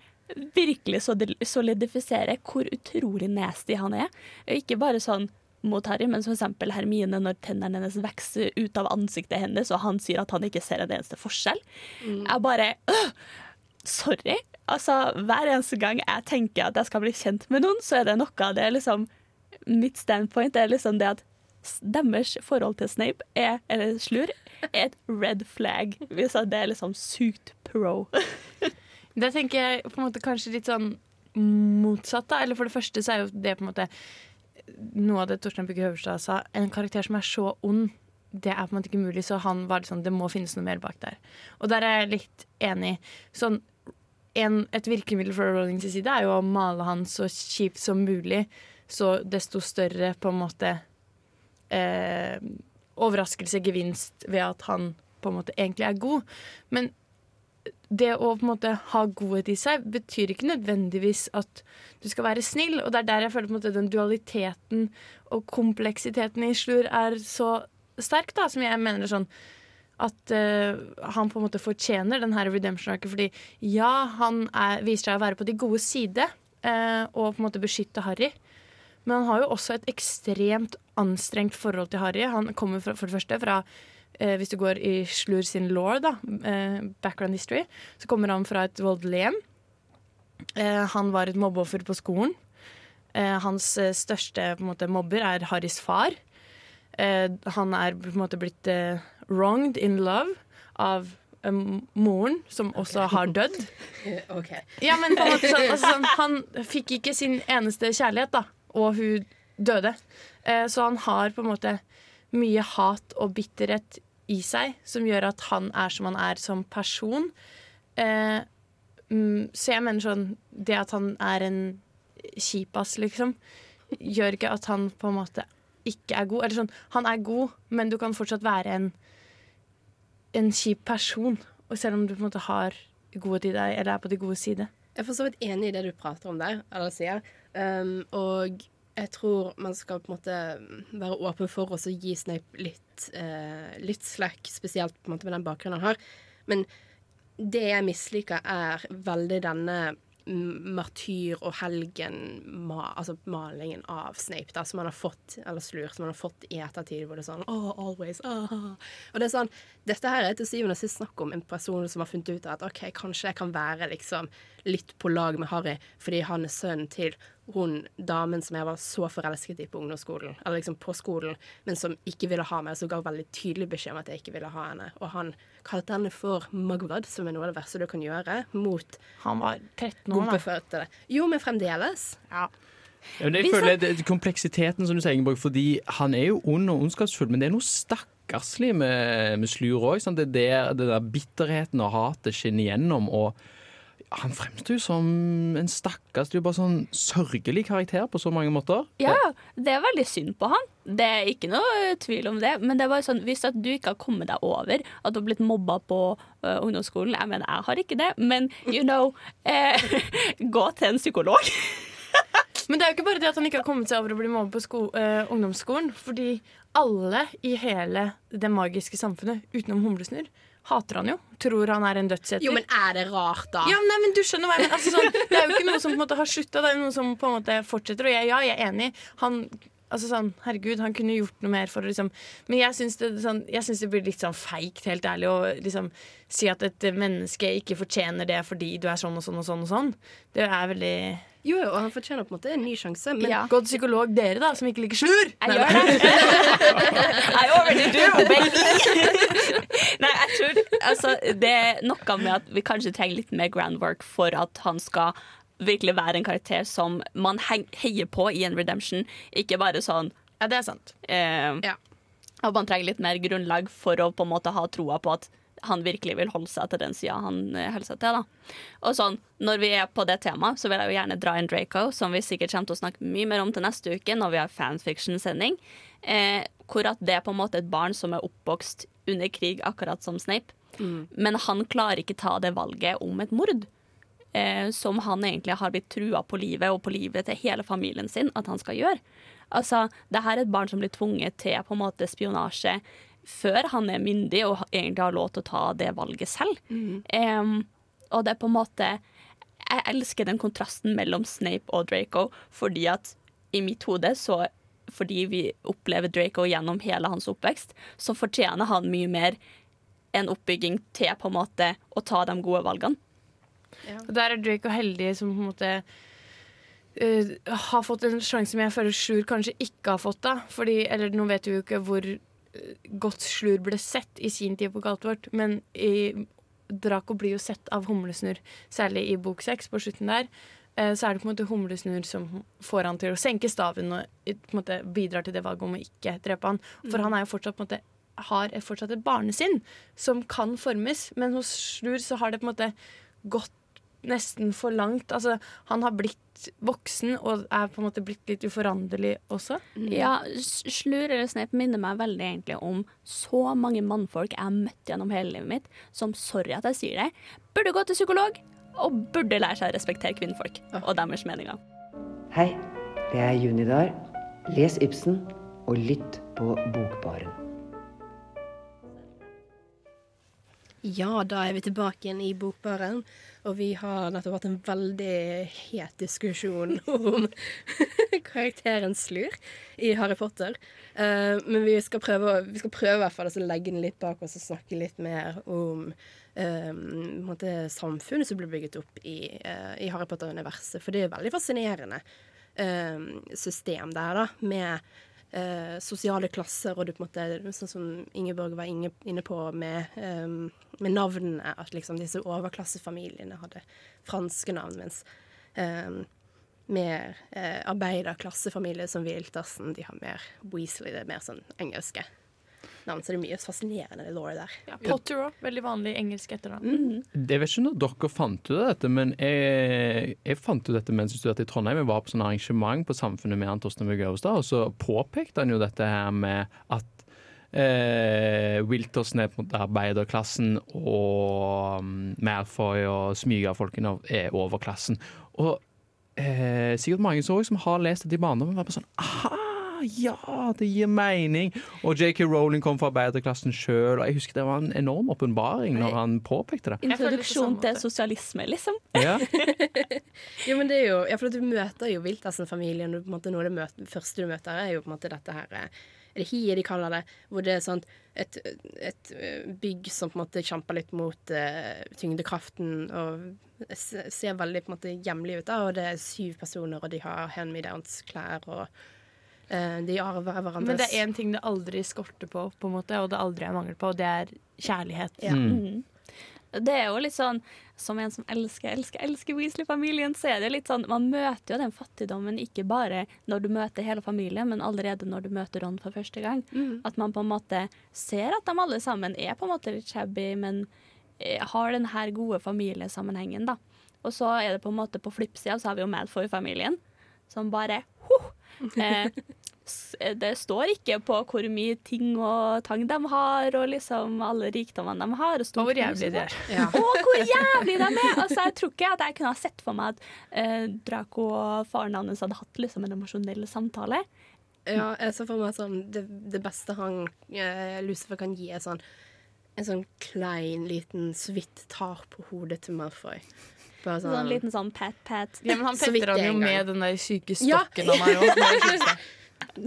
virkelig solid- solidifiserer hvor utrolig nasty han er. Ikke bare sånn mot Harry, men som eksempel Hermine når tennene hennes vokser ut av ansiktet hennes, og han sier at han ikke ser en eneste forskjell. Jeg bare øh, Sorry. Altså, Hver eneste gang jeg tenker at jeg skal bli kjent med noen, så er det noe av det liksom Mitt standpoint er liksom det at deres forhold til Snape, er, eller Slur, er et red flag. Hvis det er liksom sykt pro. Det tenker jeg på en måte kanskje litt sånn motsatt. da Eller For det første så er jo det på en måte noe av det Torstein Bugge Høverstad sa. En karakter som er så ond, det er på en måte ikke mulig. Så han var litt sånn, det må finnes noe mer bak der. Og der er jeg litt enig. Sånn, en, et virkemiddel fra Rollings side er jo å male han så kjipt som mulig. Så desto større på en måte eh, overraskelse, gevinst, ved at han på en måte egentlig er god. Men det å på en måte ha godhet i seg betyr ikke nødvendigvis at du skal være snill. Og det er der jeg føler på en måte den dualiteten og kompleksiteten i Slur er så sterk, da, som jeg mener sånn at uh, han på en måte fortjener den her redemption-arken. Fordi ja, han er, viser seg å være på de gode side uh, og på en måte beskytte Harry. Men han har jo også et ekstremt anstrengt forhold til Harry. Han kommer fra, for det første fra eh, Hvis du går i Slur sin law, da, eh, background history, så kommer han fra et voldelig hjem. Eh, han var et mobbeoffer på skolen. Eh, hans eh, største måte, mobber er Harrys far. Eh, han er på en måte blitt wronged in love av moren, som også har dødd. OK. Ja, men på en måte sånn, altså, sånn Han fikk ikke sin eneste kjærlighet, da, og hun døde. Eh, så han har på en måte mye hat og bitterhet i seg, som gjør at han er som han er som person. Eh, mm, så jeg mener sånn Det at han er en kjipas, liksom, gjør ikke at han på en måte ikke er god. Eller sånn, han er god, men du kan fortsatt være en, en kjip person. Og selv om du på en måte har godhet i eller er på de gode side. Jeg er for så vidt enig i det du prater om der, eller sier. Um, og Jeg tror man skal på en måte være åpen for å gi Snape litt, uh, litt slack, spesielt på en måte med den bakgrunnen han har. Men det jeg misliker, er veldig denne martyr- og helgen-malingen av Snape, da, som han har fått, eller slur, som han har fått i ettertid, hvor det er sånn oh, always, ah. Og det er sånn, dette her er til syvende og sist snakk om en person som har funnet ut at OK, kanskje jeg kan være liksom litt på lag med Harry fordi han er sønnen til hun damen som jeg var så forelsket i på ungdomsskolen, eller liksom på skolen, men som ikke ville ha meg, som ga veldig tydelig beskjed om at jeg ikke ville ha henne. Og han kalte henne for Magvad, som er noe av det verste du kan gjøre mot Han var 13 år, da. Jo, men fremdeles. Ja. Ja, men jeg føler det, Kompleksiteten som du sier, Ingeborg, fordi han er jo ond og ondskapsfull, men det er noe stakkarslig med, med Slur òg. Det, er det der bitterheten og hatet skinner gjennom. og han fremstår jo som en stakkars jo bare sånn sørgelig karakter på så mange måter. Ja, det er veldig synd på han. Det er ikke noe tvil om det. Men det er bare sånn, hvis at du ikke har kommet deg over at du har blitt mobba på uh, ungdomsskolen Jeg mener, jeg har ikke det, men you know eh, Gå til en psykolog. Men det er jo ikke bare det at han ikke har kommet seg over å bli mobba på sko eh, ungdomsskolen. Fordi alle i hele det magiske samfunnet, utenom Humlesnurr, hater han jo. Tror han er en dødseter. Jo, men er det rart, da? Ja, nei, men du skjønner hva jeg mener. Altså, sånn, det er jo ikke noe som på en måte har slutta, det er jo noe som på en måte fortsetter. Og jeg, ja, jeg er enig. Han Altså sånn, Herregud, han kunne gjort noe mer for å liksom Men jeg syns det, sånn, det blir litt sånn feigt, helt ærlig, å liksom si at et menneske ikke fortjener det fordi du er sånn og sånn og sånn og sånn. Det er veldig Jo, jo, og han fortjener på en måte en ny sjanse, men ja. Godt psykolog, dere da, som ikke liker slur. Jeg gjør det. I already do, baby. Nei, jeg tror altså, det er noe med at vi kanskje trenger litt mer groundwork for at han skal virkelig være en karakter som man heier på i en redemption. Ikke bare sånn Ja, det er sant. eh, Og man trenger litt mer grunnlag for å på en måte ha troa på at han virkelig vil holde seg til den sida han eh, holder seg til. da. Og sånn, Når vi er på det temaet, så vil jeg jo gjerne dra inn Draco, som vi sikkert kommer til å snakke mye mer om til neste uke når vi har fanfiction-sending. Eh, hvor at det er på en måte et barn som er oppvokst under krig, akkurat som Snape. Men han klarer ikke ta det valget om et mord. Eh, som han egentlig har blitt trua på livet og på livet til hele familien sin at han skal gjøre. Altså, det her er et barn som blir tvunget til på en måte spionasje før han er myndig og egentlig har lov til å ta det valget selv. Em, og det er på en måte Jeg elsker den kontrasten mellom Snape og Draco, fordi at i mitt hode så fordi vi opplever Draco gjennom hele hans oppvekst, så fortjener han mye mer en oppbygging til på en måte å ta de gode valgene. Og der er Draco heldig som på en måte uh, har fått en sjanse som jeg føler Sjur kanskje ikke har fått. da Fordi, eller Nå vet vi jo ikke hvor eh, godt Slur ble sett i sin tid på Galtvort, men i, Draco blir jo sett av Humlesnurr, særlig i bok seks, på slutten der. Eh, så er det på en måte Humlesnurr som får han til å senke staven og bidrar til det valget om å ikke drepe han. For Mm. han er jo fortsatt på en måte har fortsatt et barnesinn som kan formes, men hos Slur så har det på en måte gått nesten for langt. Altså, han har blitt voksen og er på en måte blitt litt uforanderlig også. Ja, Slur eller sneip minner meg veldig egentlig om så mange mannfolk jeg har møtt gjennom hele livet mitt, som sorry at jeg sier det, burde gå til psykolog og burde lære seg å respektere kvinnfolk og deres meninger. Hei, det er Junidar. Les Ibsen og lytt på Bokbaren. Ja, da er vi tilbake igjen i Bokbaren. Og vi har nettopp hatt en veldig het diskusjon om karakteren Slur i Harry Potter. Uh, men vi skal prøve, vi skal prøve hvert fall å legge den litt bak oss og snakke litt mer om um, samfunnet som blir bygget opp i, uh, i Harry Potter-universet. For det er veldig fascinerende eh, system der, da, med eh, sosiale klasser, og du på en måte, sånn som Ingeborg var inne, på med, eh, med navnene, at liksom disse overklassefamiliene hadde franske navn, mens eh, mer eh, arbeiderklassefamilier som Wiltersen, de har mer Weasley, det er mer sånn engelske navn. Så det er mye fascinerende law der. Ja, Potter òg. Veldig vanlig engelsk etternavn. Jeg vet ikke når dere fant ut av dette, men jeg, jeg fant ut dette mens jeg studerte i Trondheim. Jeg var på sånn arrangement på Samfunnet med han Torstein Bugge Øverstad, og så påpekte han jo dette her med at eh, Wiltersen er på en måte arbeiderklassen, og um, Malfoy og smygerfolkene er overklassen. Og eh, sikkert mange som, har lest det i barndommen, var på sånn aha, ja, det gir mening. Og JK Rowling kom fra arbeiderklassen sjøl, og jeg husker det var en enorm åpenbaring når han påpekte det. Introduksjon til sosialisme, liksom. Ja. jo, men det er jo Ja, for du møter jo Wiltersen-familien, og på en måte noe av det møte, første du møter, er jo på en måte dette her eh, Er det hiet de kaller det? Hvor det er sånn et, et eh, bygg som på en måte kjemper litt mot uh, tyngdekraften, og ser veldig på en måte hjemlig ut. da, Og det er syv personer, og de har hand-me-downs-klær, og de arver hverandres Men det er én ting det aldri skorter på, på en måte, og det aldri er mangel på, og det er kjærlighet. Mm. Det er jo litt sånn Som en som elsker, elsker, elsker Weasley-familien, så er det litt sånn Man møter jo den fattigdommen ikke bare når du møter hele familien, men allerede når du møter Ron for første gang. At man på en måte ser at de alle sammen er på en måte litt shabby, men eh, har den her gode familiesammenhengen, da. Og så er det på en måte på flippsida så har vi jo Madfoy-familien, som bare huh, eh, Det står ikke på hvor mye ting og tang de har, og liksom alle rikdommene de har. Og, Og hvor jævlig de er. Ja. og hvor jævlig de er! Altså, jeg tror ikke at jeg kunne ha sett for meg at eh, Draco og faren hans hadde hatt liksom, en emosjonell samtale. Ja, jeg ser for meg sånn Det, det beste han eh, Lucifer kan gi, er sånn en sånn klein, liten, så vidt tar på hodet til Malfoy. Bare Sånn, en liten sånn pat-pat. Ja, men han Så fetter han jo med den der syke Ja. stokken meg òg.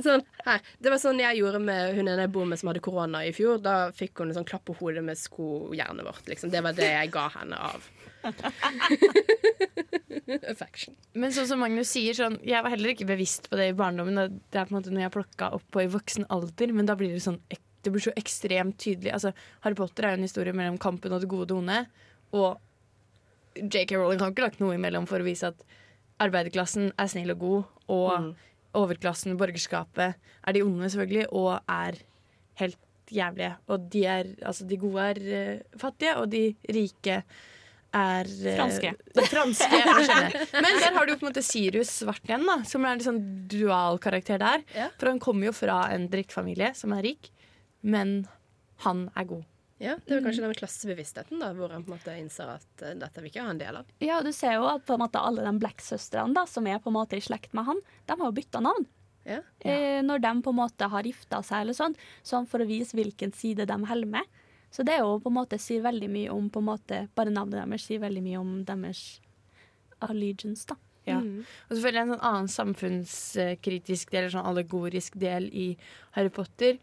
Sånn, her. Det var sånn jeg gjorde med hun ene jeg bor med som hadde korona i fjor. Da fikk hun en sånn klapp på hodet med skojernet vårt. Liksom. Det var det jeg ga henne av affection. Men sånn som Magnus sier, sånn, jeg var heller ikke bevisst på det i barndommen. Det er på en måte noe jeg plukka opp på i voksen alder, men da blir det sånn det blir så ekstremt tydelig. Altså, Harry Potter er jo en historie mellom kampen og det gode og onde. Og JK Rowling har ikke lagt noe imellom for å vise at arbeiderklassen er snill og god, og Mm. overklassen, borgerskapet, er de onde, selvfølgelig, og er helt jævlige. Og de, er, altså, de gode er uh, fattige, og de rike er uh, Franske. franske. Men der har du jo på en måte Sirius svart igjen, da, som er en sånn dual karakter der. Ja. For han kommer jo fra en drikkfamilie som er rik, men han er god. Ja, Det er kanskje den klassebevisstheten da, hvor en på en måte innser at uh, dette vil ikke ha en del av. Ja, og du ser jo at på en måte alle de Black-søstrene som er på en måte i slekt med han, de har jo bytta navn. Ja. Eh, når de på en måte har gifta seg, eller sånn, sånn for å vise hvilken side de holder med. Så det er jo på en måte sier veldig mye om på en måte, Bare navnet deres sier veldig mye om deres allegiance, da. Ja. Og selvfølgelig en sånn annen samfunnskritisk del, eller sånn allegorisk del i Harry Potter,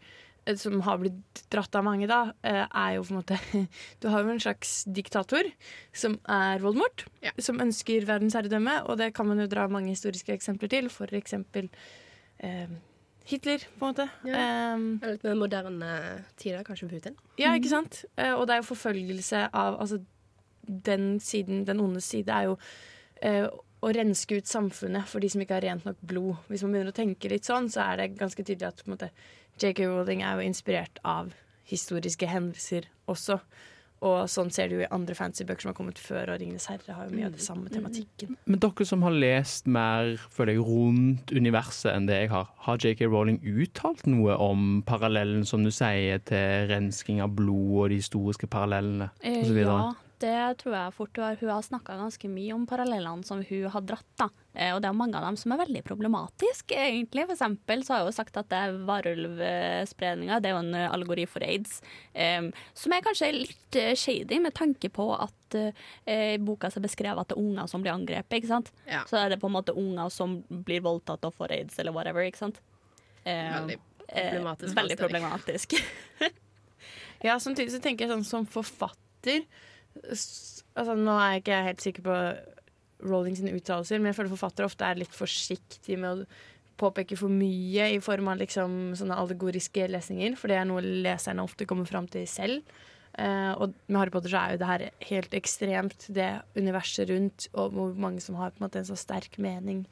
som har blitt dratt av mange, da, eh, er jo på en måte Du har jo en slags diktator som er Voldemort, Ja. som ønsker verdensherredømme, og det kan man jo dra mange historiske eksempler til, for eksempel eh, Hitler, på en måte. Ja. Er Litt mer moderne tider, kanskje Putin. ja, ikke sant? Eh, og det er jo forfølgelse av Altså, den siden, den onde side, er jo eh, å renske ut samfunnet for de som ikke har rent nok blod. Hvis man begynner å tenke litt sånn, så er det ganske tydelig at på en måte, J.K. Rowling er jo inspirert av historiske hendelser også. Og sånn ser du jo i andre fantasybøker som har kommet før, og 'Ringenes herre' har jo mye av det samme tematikken. Men dere som har lest mer føler jeg, rundt universet enn det jeg har, har JK Rowling uttalt noe om parallellen, som du sier, til rensking av blod og de historiske parallellene Eh, osv.? ja, det tror jeg fort. Hun har, hun har snakka ganske mye om parallellene som hun har dratt. da. Eh, og det er mange av dem som er veldig problematiske, egentlig. For eksempel så har jo sagt at det er varulvspredninga, det er jo en eh, allegori for aids. eh, som er kanskje litt shady, med tanke på at i boka så beskrevet at det er unger som blir angrepet. ikke sant? Ja. Så er det på en måte unger som blir voldtatt og får aids, eller whatever. ikke sant? Veldig eh, problematisk veldig problematisk. Ja, samtidig så tenker jeg sånn som forfatter altså Nå er jeg ikke helt sikker på Rowling sine uttalelser, men jeg føler forfattere ofte er litt forsiktige med å påpeke for mye i form av liksom sånne allegoriske lesninger, for det er noe leserne ofte kommer fram til selv. Eh, og med Harry Potter så er jo det her helt ekstremt, det universet rundt, og hvor mange som har på en måte en så sterk mening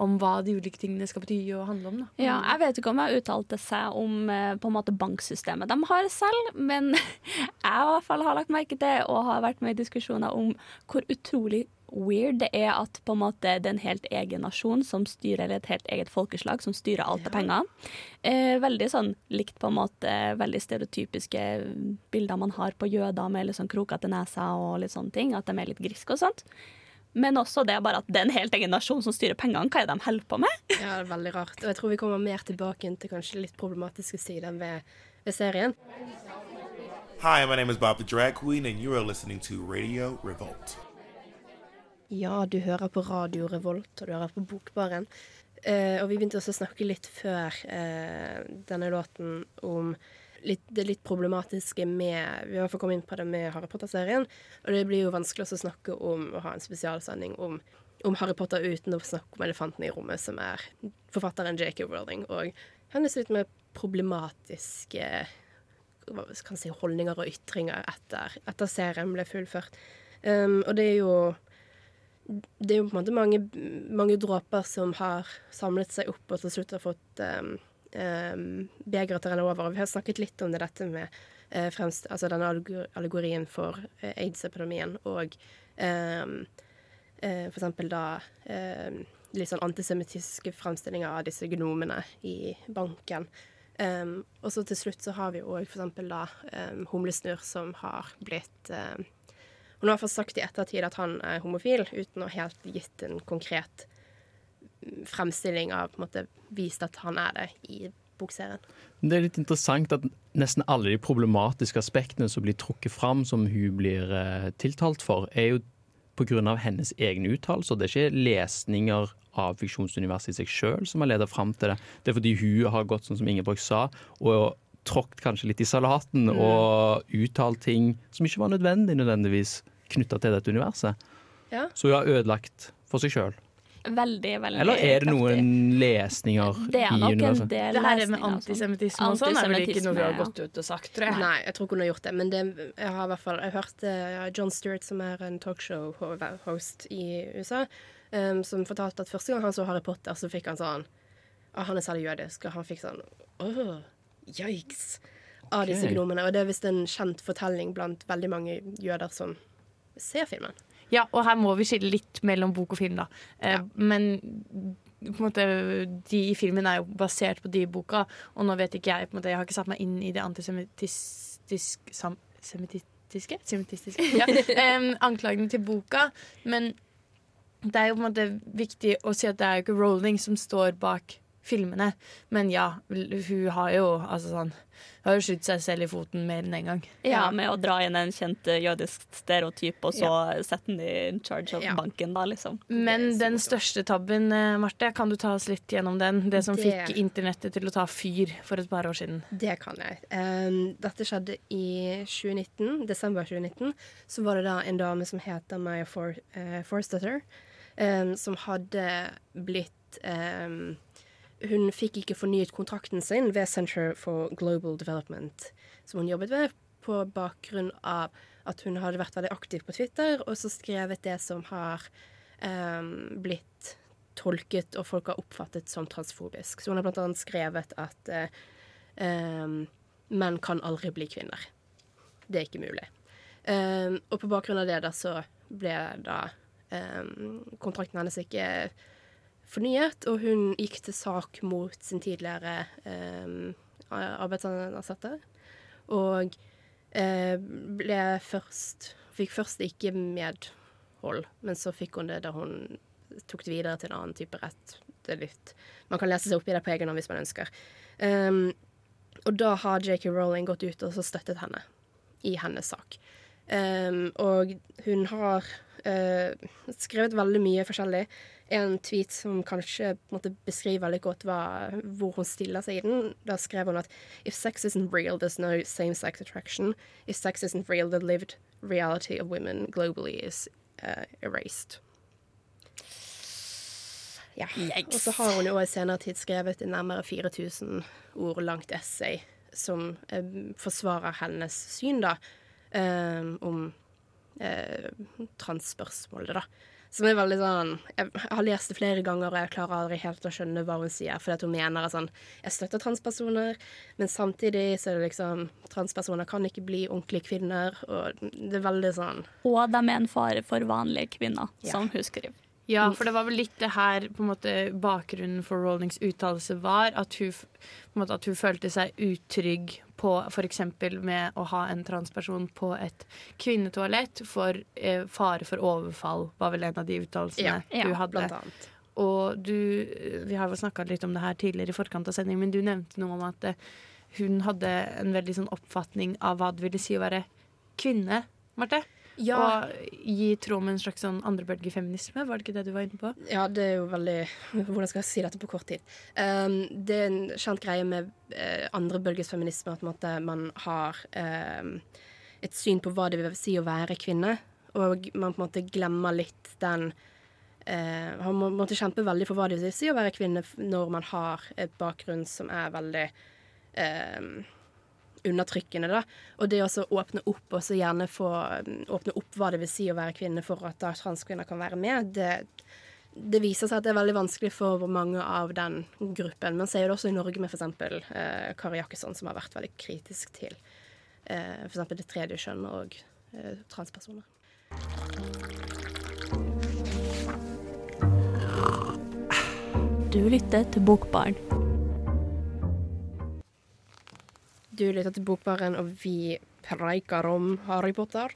om hva de ulike tingene skal bety og handle om. Da. Ja, jeg vet ikke om jeg uttalte seg om eh, på en måte banksystemet de har selv, men jeg i hvert fall har lagt merke til og har vært med i diskusjoner om hvor utrolig weird det er at på en måte det er en helt egen nasjon som styrer, eller et helt eget folkeslag som styrer alt av penger. Eh, veldig sånn likt på en måte veldig stereotypiske bilder man har på jøder med litt sånn krokete nese og litt sånne ting, at de er litt griske og sånt. Men også det er bare at det er en helt egen nasjon som styrer pengene. Hva er det de holder på med? Ja, det er veldig rart. Og jeg tror vi kommer mer tilbake inn til kanskje litt problematiske sider ved, ved serien. Hi, my name is Bob the Drag Queen, and you are listening to Radio Revolt. Ja, du hører på Radio Revolt, og du hører på Bokbaren. Eh, og vi begynte også å snakke litt før eh, denne låten om litt, det litt problematiske med Vi har fall kommet inn på det med Harry Potter-serien. Og det blir jo vanskelig også å snakke om å ha en spesialsending om, om Harry Potter uten å snakke om elefanten i rommet, som er forfatteren J.K. Rowling, og hennes litt mer problematiske skal si, holdninger og ytringer etter, etter serien ble fullført. Um, og det er jo det er jo på en måte mange, mange dråper som har samlet seg opp og til slutt har fått um, um, begeret til å renne over. Og vi har snakket litt om det, dette med uh, fremst, altså denne allegorien for uh, aids-epidemien og um, uh, for eksempel da um, litt sånn antisemittiske fremstillinger av disse gnomene i banken. Og så til slutt så har vi òg for eksempel da um, Humlesnurr som har blitt um, nå har fall sagt i ettertid at han er homofil, uten å helt gitt en konkret fremstilling av på en måte vist at han er det i bokserien. Det er litt interessant at nesten alle de problematiske aspektene som blir trukket fram, som hun blir eh, tiltalt for, er jo pga. hennes egne uttalelser. Det er ikke lesninger av fiksjonsuniverset i seg sjøl som har ledet fram til det. Det er fordi hun har gått, sånn som Ingeborg sa, og tråkket kanskje litt i salaten Mm. og uttalt ting som ikke var nødvendig nødvendigvis knytta til dette universet. Ja. Så hun har ødelagt for seg sjøl. Veldig, veldig Eller er det kraftig. noen lesninger Det er i universet? en del Det her med altså. antisemittisme og sånn er vel ikke noe vi har gått ut og sagt, tror jeg. Nei, jeg tror ikke hun har gjort det. Men det, jeg har i hvert fall Jeg hørte John Stewart, som er en talkshow-host i USA, um, som fortalte at første gang han så Harry Potter, så fikk han sånn Å, Han er særlig jødisk, og han fikk sånn Åh, yikes. Av disse Ok. gnomene. Og det er visst en kjent fortelling blant veldig mange jøder som ser filmen. Ja, og her må vi skille litt mellom bok og film, da. Eh, Men på en måte, de i filmen er jo basert på de i boka, og nå vet ikke jeg måte, Jeg har ikke satt meg inn i det antisemittiske sam, Semittistiske? Semittistiske? Ja. Um, anklagene til boka. Men det er jo på en måte viktig å si at det er jo ikke Rowling som står bak filmene. Men ja, hun har jo altså sånn Hun har jo skutt seg selv i foten mer enn én en gang. Ja, med å dra inn en kjent eh, jødisk stereotyp, og så sette den in charge av banken, da, liksom. Men den største tabben, eh, Marte, kan du ta oss litt gjennom den? Det som Det- fikk internettet til å ta fyr for et par år siden. Det kan jeg. Um, dette skjedde i 2019, desember 2019. Så var det da en dame som heter Maya For, uh, Forstetter, um, som hadde blitt um, Hun fikk ikke fornyet kontrakten sin ved Center for Global Development, som hun jobbet ved, på bakgrunn av at hun hadde vært veldig aktiv på Twitter, og så skrevet det som har um, blitt tolket og folk har oppfattet som transfobisk. Så hun har annet skrevet at um, menn kan aldri bli kvinner. Det er ikke mulig. Um, og på bakgrunn av det da så ble da kontrakten hennes ikke fornyet, og hun gikk til sak mot sin tidligere eh, arbeidsansatte. Og eh, ble først Fikk først ikke medhold, men så fikk hun det da hun tok det videre til en annen type rett. Det er litt, man kan lese seg opp i det på egen hånd hvis man ønsker. Um, og da har JK Rowling gått ut og så støttet henne i hennes sak. Um, og hun har uh, skrevet veldig mye forskjellig. En tweet som kanskje måtte beskrive måte, beskriver veldig godt hva, hvor hun stiller seg i den. Da skrev hun at If sex isn't real, there's no same-sex attraction. If sex isn't real, the lived reality of women globally is uh, erased. Ja. Og så har hun jo også i senere tid skrevet en nærmere 4000 ord langt essay som eh, forsvarer hennes syn, da, eh, om eh, transspørsmålet, da. Som er veldig sånn Jeg har lest det flere ganger, og jeg klarer aldri helt å skjønne hva hun sier. Fordi at hun mener at sånn Jeg støtter transpersoner, men samtidig så er det liksom Transpersoner kan ikke bli ordentlige kvinner, og det er veldig sånn Og de er en fare for vanlige kvinner, Ja. som hun skriver. Ja, for det var vel litt det her på en måte bakgrunnen for Rollings uttalelse var. At hun, på en måte, at hun følte seg utrygg på f.eks. med å ha en transperson på et kvinnetoalett for eh, fare for overfall, var vel en av de uttalelsene Ja, du hadde. blant annet. Og du, vi har jo snakka litt om det her tidligere i forkant av sending, men du nevnte noe om at eh, hun hadde en veldig sånn oppfatning av hva det ville si å være kvinne, Marte. Ja. Og gi med en slags sånn andrebølgefeminisme, var det ikke det du var inne på? Ja, det er jo veldig Hvordan skal jeg si dette på kort tid? Um, det er en kjent greie med uh, andrebølgesfeminisme at måte, man har um, et syn på hva det vil si å være kvinne, og man på en måte glemmer litt den uh, Man må måtte kjempe veldig for hva det vil si å være kvinne når man har et bakgrunn som er veldig um, undertrykkende, da. Og det å åpne opp, og så gjerne få um, åpne opp hva det vil si å være kvinne for at da transkvinner kan være med, det, det viser seg at det er veldig vanskelig for mange av den gruppen. Man ser jo det også i Norge med f.eks. Eh, Kari Jakkesson, som har vært veldig kritisk til eh, f.eks. det tredje kjønn og eh, transpersoner. Du lytter til Bokbarn. Du lytter til Bokbaren, og vi preiker om Harry Potter.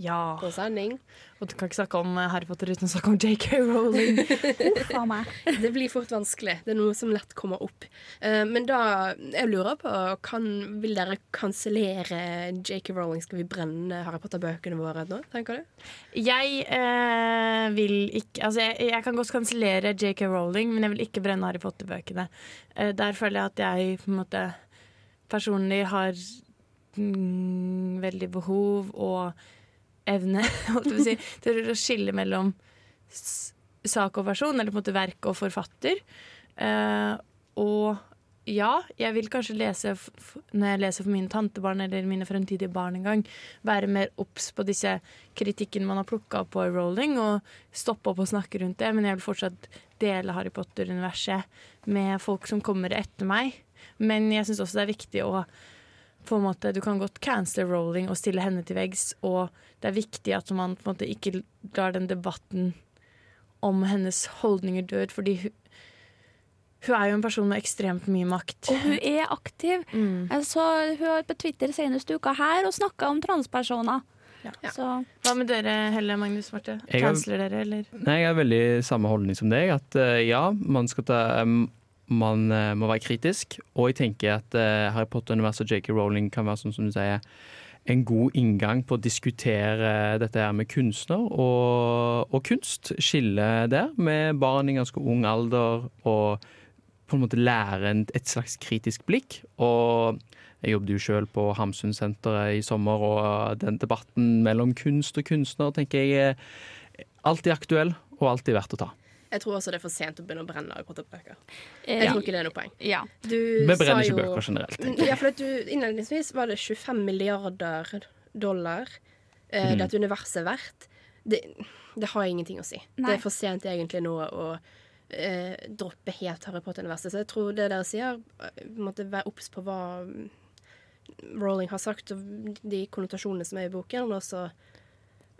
Ja. På sending. Og du kan ikke snakke om eh, Harry Potter uten å snakke om JK Rowling. Det blir fort vanskelig. Det er noe som lett kommer opp. Eh, men da Jeg lurer på kan, Vil dere kansellere JK Rowling? Skal vi brenne Harry Potter-bøkene våre nå, tenker du? Jeg eh, vil ikke Altså, jeg, jeg kan godt kansellere JK Rowling, men jeg vil ikke brenne Harry Potter-bøkene. Eh, der føler jeg at jeg på en måte personlig har mm, veldig behov og evne si, til å skille mellom sak og person, eller på en måte verk og forfatter. Uh, og ja, jeg vil kanskje lese når jeg leser for mine tantebarn eller mine fremtidige barn en gang, være mer obs på disse kritikken man har plukka opp på Rowling, og stoppe opp og snakke rundt det. Men jeg vil fortsatt dele Harry Potter-universet med folk som kommer etter meg. Men jeg syns også det er viktig å på en måte, Du kan godt cancele rolling og stille henne til veggs, og det er viktig at man på en måte ikke lar den debatten om hennes holdninger død, fordi hun, hun er jo en person med ekstremt mye makt. Og hun er aktiv. Mm. Altså, så hun har på Twitter senest uka her og snakka om transpersoner. Så Hva med dere, Helle Magnus Marte? Har- dere, eller? Nei, jeg har veldig samme holdning som deg. At uh, ja, man skal ta um, Man uh, må være kritisk. Og jeg tenker at uh, Harry Potter-universet og J.K. Rowling kan være sånn som du sier en god inngang på å diskutere dette her med kunstner og, og kunst. Skille der med barn i ganske ung alder og på en måte lære et slags kritisk blikk. Og jeg jobbet jo sjøl på Hamsunsenteret i sommer, og den debatten mellom kunst og kunstner tenker jeg er alltid aktuell og alltid verdt å ta. Jeg tror også det er for sent å begynne å brenne Harry Potter-bøker. Jeg ja. tror ikke det er noe poeng. Ja. Du Vi sa brenner ikke bøker generelt, Ja, for at du, innledningsvis var det 25 milliarder dollar eh, Mm. det at universet er verdt. Det, det har ingenting å si. Nei. Det er for sent egentlig nå å eh, droppe helt Harry Potter-universet. Så jeg tror det dere sier, eh, måtte være obs på hva mm, Rowling har sagt, og de konnotasjonene som er i boken, og så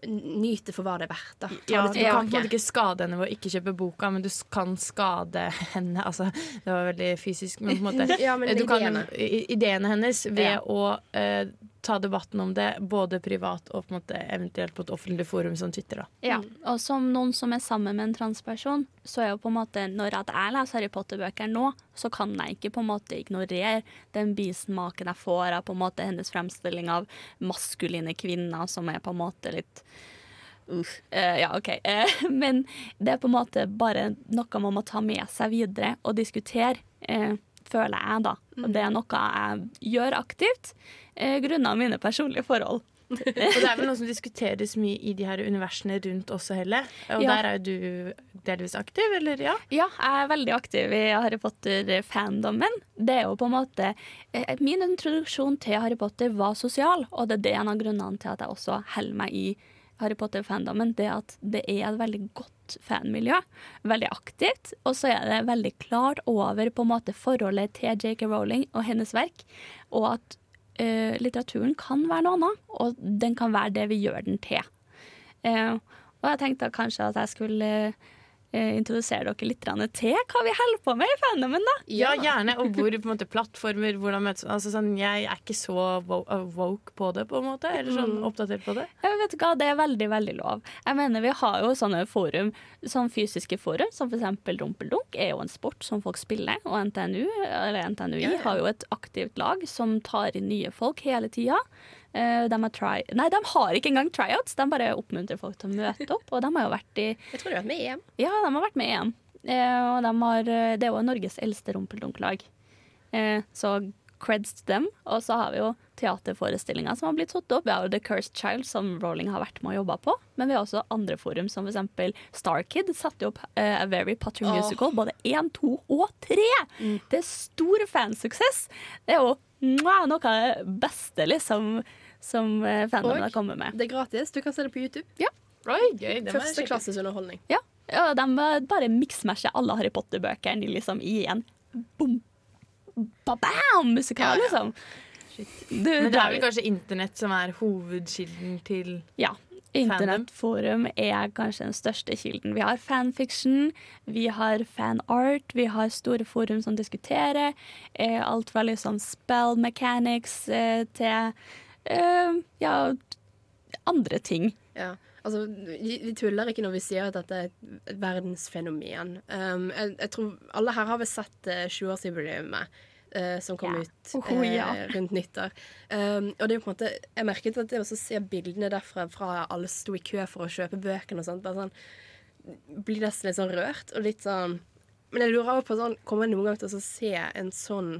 nyt det for hva det er verdt. Da. Ja, du kan på en måte ikke skade henne ved å ikke kjøpe boka, men du kan skade henne. Altså, det var veldig fysisk, men på en måte Ja, men du kan, ideene. i- ideene hennes ved Ja. å eh, ta debatten om det, både privat og på en måte eventuelt på et offentlig forum som Twitter. Da. Ja, og som noen som er sammen med en transperson, så er jo på en måte når at jeg leser Harry Potter-bøker nå, så kan jeg ikke på en måte ignorere den bismaken jeg får av på en måte hennes fremstilling av maskuline kvinner, som er på en måte litt Uh, ja, OK. Uh, men det er på en måte bare noe man må ta med seg videre og diskutere, eh, føler jeg, da. Og det er noe jeg gjør aktivt, eh, grunnet mine personlige forhold. Og det er vel noe som diskuteres mye i de her universene rundt også, Helle. Og Ja. der er jo du delvis aktiv, eller? Ja. Ja, jeg er veldig aktiv i Harry Potter-fandommen. Det er jo på en måte eh, Min introduksjon til Harry Potter var sosial, og det er en av grunnene til at jeg også holder meg i Harry Potter-fandommen. Det at det er et veldig godt fanmiljø. Veldig aktivt. Og så er det veldig klart over på en måte forholdet til JK Rowling og hennes verk, og at uh, litteraturen kan være noe annet, og den kan være det vi gjør den til. Uh, og jeg tenkte kanskje at jeg skulle eh, introdusere dere litt til hva vi holder på med i fandomen, da. Ja, gjerne. Og hvor på en måte, plattformer hvordan møtes altså, sånn, Jeg er ikke så uh, woke på det, på en måte. Eller sånn Mm. oppdatert på det. Ja, vet du hva, Det er veldig veldig lov. Jeg mener Vi har jo sånne forum, sånn fysiske forum, som f.eks. Rumpeldunk er jo en sport som folk spiller. Og NTNU, eller NTNUI Ja, ja. har jo et aktivt lag som tar inn nye folk hele tida. Eh, de, har try Nei, de har ikke engang tryouts, de bare oppmuntrer folk til å møte opp. Og de har jo vært i Jeg tror de har vært med i EM. Ja, de har vært med i EM. Eh, og de har, eh, det er jo Norges eldste rumpeldunk-lag. Så creds til dem. Og så har vi jo teaterforestillinger som har blitt satt opp. Vi har jo The Cursed Child, som Rowling har vært med og jobba på. Men vi har også andre forum, som f.eks. Starkid satte opp uh, A Very Potter Musical. Musical. Både én, to og tre! Det er stor fansuksess. Det er jo noe av det beste, liksom, som eh, fandomen har kommet med. Det er gratis. Du kan se det på YouTube. Ja. Oi, gøy. Det må jeg Første klasses underholdning. Ja, ja de bare miksmasher alle Harry Potter-bøkene liksom, i en boom, ba-bam-musikal, Ja, ja. liksom. Du, Men det er vel kanskje internett som er hovedkilden til Ja. Internettforum er kanskje den største kilden. Vi har fanfiction, vi har fanart, vi har store forum som diskuterer. Eh, alt fra liksom spell mechanics eh, til eh, ja, andre ting. Ja. Altså, vi, tuller ikke når vi sier at dette er et, verdensfenomen. Um, jeg, jeg tror alle her har vel sett uh, 20-årsjubileet uh, som kom yeah. ut Oh, eh, ja. rundt nyttår. Um, og det er jo på en måte Jeg merket at det å se bildene derfra fra alle sto i kø for å kjøpe bøkene og sånt, bare sånn Blir nesten litt sånn rørt og litt sånn Men jeg lurer på sånn Kommer jeg noen gang til å se en sånn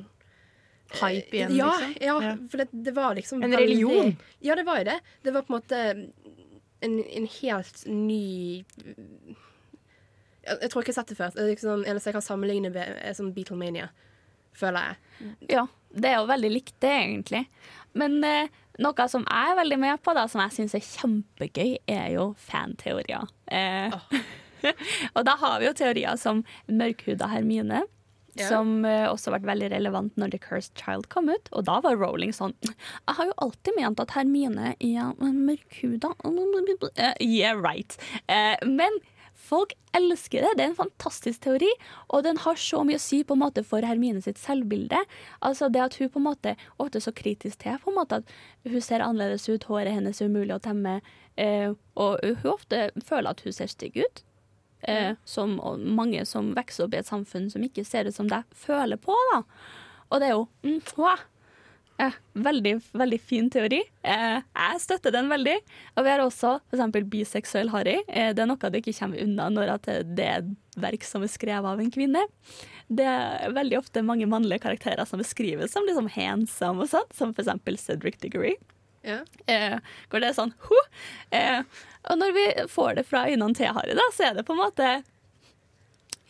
Hype igjen, ja, liksom? Ja, Ja. for det, det var liksom En religion? Ja, det var jo det. Det var på en måte en, en helt ny jeg, jeg tror ikke jeg har sett det før. Det liksom, eneste jeg kan sammenligne med, er sånn Beatlemania, føler jeg. Ja, det er jo veldig likt det, egentlig. Men eh, noe som jeg er veldig med på, da, som jeg syns er kjempegøy, er jo fanteorier. Eh, og da har vi jo teorier som mørkhuda Hermine. Yeah. Som eh, også ble veldig relevant når The Cursed Child kom ut. Og da var Rowling sånn Jeg har jo alltid ment at Hermine er mørkhuda. Eh, yeah, right. Eh, men folk elsker det. Det er en fantastisk teori, og den har så mye å si på en måte for Hermine sitt selvbilde. Altså det at hun på en måte ofte er så kritisk til på en måte at hun ser annerledes ut, håret hennes er umulig å temme, eh, og hun ofte føler at hun ser stygg ut. Eh, som og mange som vokser opp i et samfunn som ikke ser ut som deg, føler på. da. Og det er jo mm. Eh, veldig, veldig fin teori. Eh, jeg støtter den veldig. Og vi har også f.eks. biseksuell Harry. Eh, det er noe du ikke kommer unna når det er et verk som er skrevet av en kvinne. Det er veldig ofte mange mannlige karakterer som beskrives som liksom handsome og sånt, som f.eks. Cedric Diggory. Ja. Eh, hvor det sånn huh! Eh, og når vi får det fra øynene til Harry, da, så er det på en måte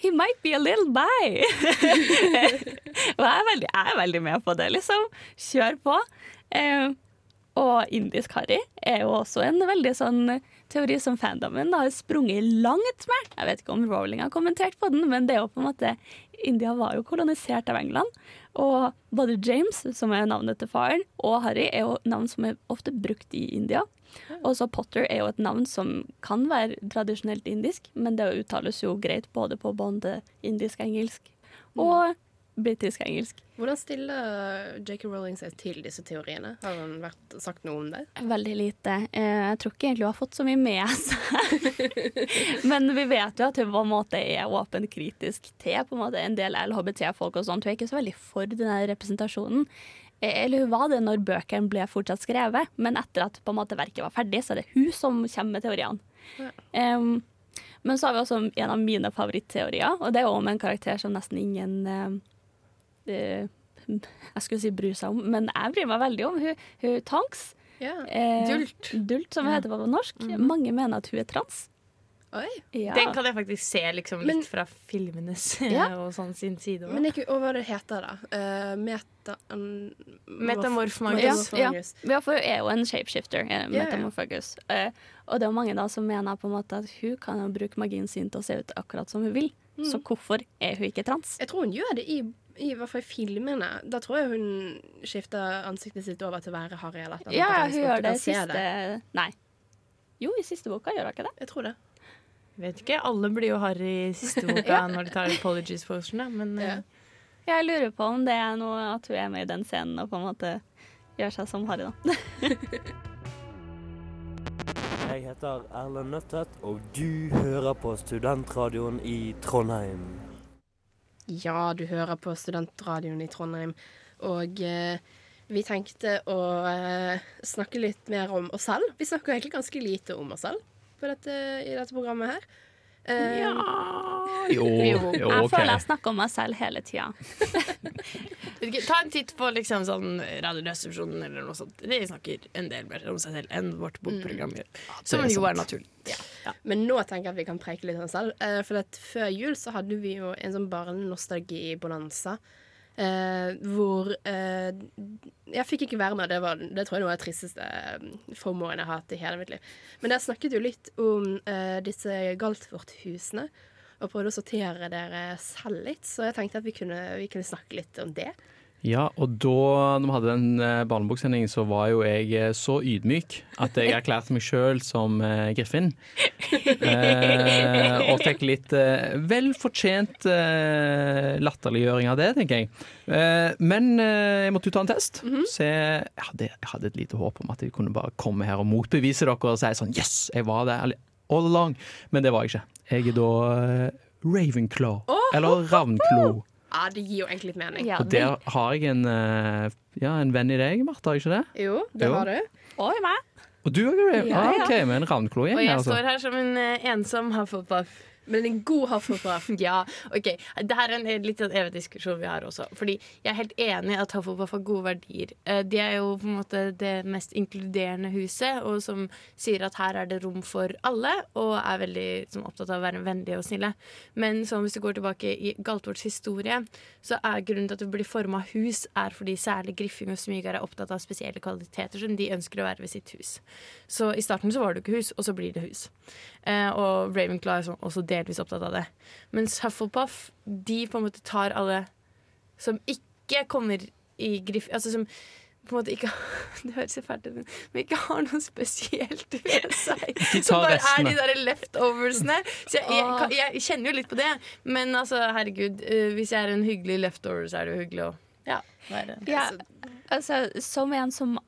He might be a little bi. og jeg er, veldig, jeg er veldig med på det, liksom. Kjør på. Eh, og indisk Harry er jo også en veldig sånn teori som fandomen har sprunget langt med. Jeg vet ikke om Rowling har kommentert på den, men det er jo på en måte India var jo kolonisert av England. Og både James, som er navnet til faren, og Harry er jo navn som er ofte brukt i India. Og så Potter er jo et navn som kan være tradisjonelt indisk, men det uttales jo greit både på både indisk engelsk og britisk engelsk. Hvordan stiller J.K. Rowling seg til disse teoriene? Har hun vært, sagt noe om det? Veldig lite. Eh, Jeg tror ikke egentlig hun har fått så mye med seg. Men vi vet jo at hun på en måte er åpent kritisk til på en måte en del LHBT-folk og sånt. Hun er ikke så veldig for denne representasjonen. Eller hun var det når bøkene ble fortsatt skrevet, men etter at på en måte verket var ferdig, så er det hun som kommer med teoriene. Ja. Um, men så har vi også en av mine favorittteorier, og det er om en karakter som nesten ingen uh, Jeg skulle si bryr seg om, men jeg bryr meg veldig om hun, hun Tanks. Ja. Eh, Dult. Dult, som det heter på norsk. Mange mener at hun er trans. Oi. Ja. Den kan jeg faktisk se liksom, litt Men- fra filmenes Ja. og sånn sin side også. Men ikke, og hva det heter da? Uh, meta... um, Metamorph Ja, Magus. ja. Ja, for hun er jo en shapeshifter, eh, Ja, ja. Metamorphagus. Eh, og det er jo mange da som mener på en måte at hun kan bruke magien sin til å se ut akkurat som hun vil. Mm. Så hvorfor er hun ikke trans? Jeg tror hun gjør det i, i hvert fall i filmene. Da tror jeg hun skifter ansiktet sitt over til å være Harry. eller et eller annet, Ja, hun gjør det i siste siste Nei. Jo, i siste boka gjør hun ikke det. Jeg tror det. Vet ikke. Alle blir jo harry i siste boka Ja. når de tar Apologies for da. Men ja. Jeg lurer på om det er noe at hun er med i den scenen og på en måte gjør seg som Harry, da. Jeg heter Erlend Nøttet, og du hører på Studentradioen i Trondheim. Ja, du hører på Studentradioen i Trondheim, og eh, vi tenkte å eh, snakke litt mer om oss selv. Vi snakker egentlig ganske lite om oss selv på dette, i dette programmet her. Ja Jo, jo, Jeg ok. føler jeg snakker om meg selv hele tida. Ta en titt på liksom sånn Radioresepsjonen eller noe sånt. De snakker en del mer om seg selv enn vårt bokprogram gjør. Som det er jo er sant. Men nå tenker jeg at vi kan preike litt om oss selv. Eh, for at før jul så hadde vi jo en sånn barnenostalgi-bonanza. Eh, hvor eh, Jeg fikk ikke være med. Det, var, det tror jeg var det tristeste eh, formålet jeg har hatt i hele mitt liv. Men der snakket jo litt om eh, disse Galtvort-husene. Og prøvde å sortere dere selv litt. Så jeg tenkte at vi kunne, vi kunne snakke litt om det. Ja, og da vi hadde den eh, barneboksendingen, så var jo jeg eh, så ydmyk at jeg erklærte meg sjøl som eh, Griffin. Eh, og fikk litt eh, vel fortjent eh, latterliggjøring av det, tenker jeg. Eh, men jeg måtte jo ta en test. Så jeg hadde, jeg hadde et lite håp om at jeg kunne bare komme her og motbevise dere og si sånn Yes, jeg var der all along. Men det var jeg ikke. Jeg er da Ravenclaw. Eller Ravnklo. Ja, det gir jo egentlig litt mening. Og der har jeg en, eh, ja, en venn i deg, Martha, har jeg ikke det? Jo, det Jo. har du. Oi, meg. Og du òg, Graham? Ja, Ah. OK, med en ravnklo igjen. Og jeg altså. står her som en eh, ensom Hufflepuff. Men en god Hufflepuff. ja, OK. Det er en litt sånn evig diskusjon vi har også. Fordi jeg er helt enig i at Hufflepuff har gode verdier. Eh, De er jo på en måte det mest inkluderende huset, og som sier at her er det rom for alle, og er veldig som, opptatt av å være vennlige og snille. Men så, hvis du går tilbake i Galtvorts historie, så er grunnen til at det blir forma hus, er fordi særlig Griffing og Smygar er opptatt av spesielle kvaliteter som de ønsker å være ved sitt hus. Så i starten så var det jo ikke hus, og så blir det hus. Eh, og Ravenclaw er også delvis opptatt av det. Mens Hufflepuff, de på en måte tar alle som ikke kommer i Griff... Altså som på en måte ikke Det høres så fælt ut, men ikke har noe spesielt ved seg. De Som bare er de der leftoversene. Så jeg, jeg, jeg kjenner jo litt på det. Men altså, herregud, eh, hvis jeg er en hyggelig leftover, så er det jo hyggelig å ja, være Ja, altså, som en som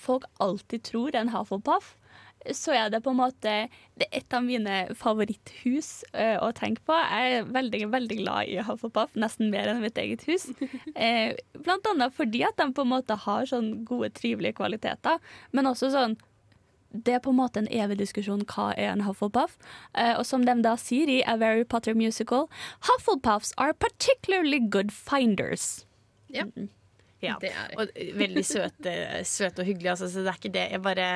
folk alltid tror er en Hufflepuff, så er det på en måte det er et av mine favoritthus uh, å tenke på. Jeg er veldig, veldig glad i Hufflepuff, nesten mer enn mitt eget hus. Uh, blant annet fordi at de på en måte har sånn gode, trivelige kvaliteter, men også sånn det er på en måte en evig diskusjon hva er en Hufflepuff. Uh, og som de da sier i A Very Potter Musical, Hufflepuffs are particularly good finders. Ja. Ja, Det er det. og veldig søte, søte og hyggelige. Altså, så det er ikke det. Jeg bare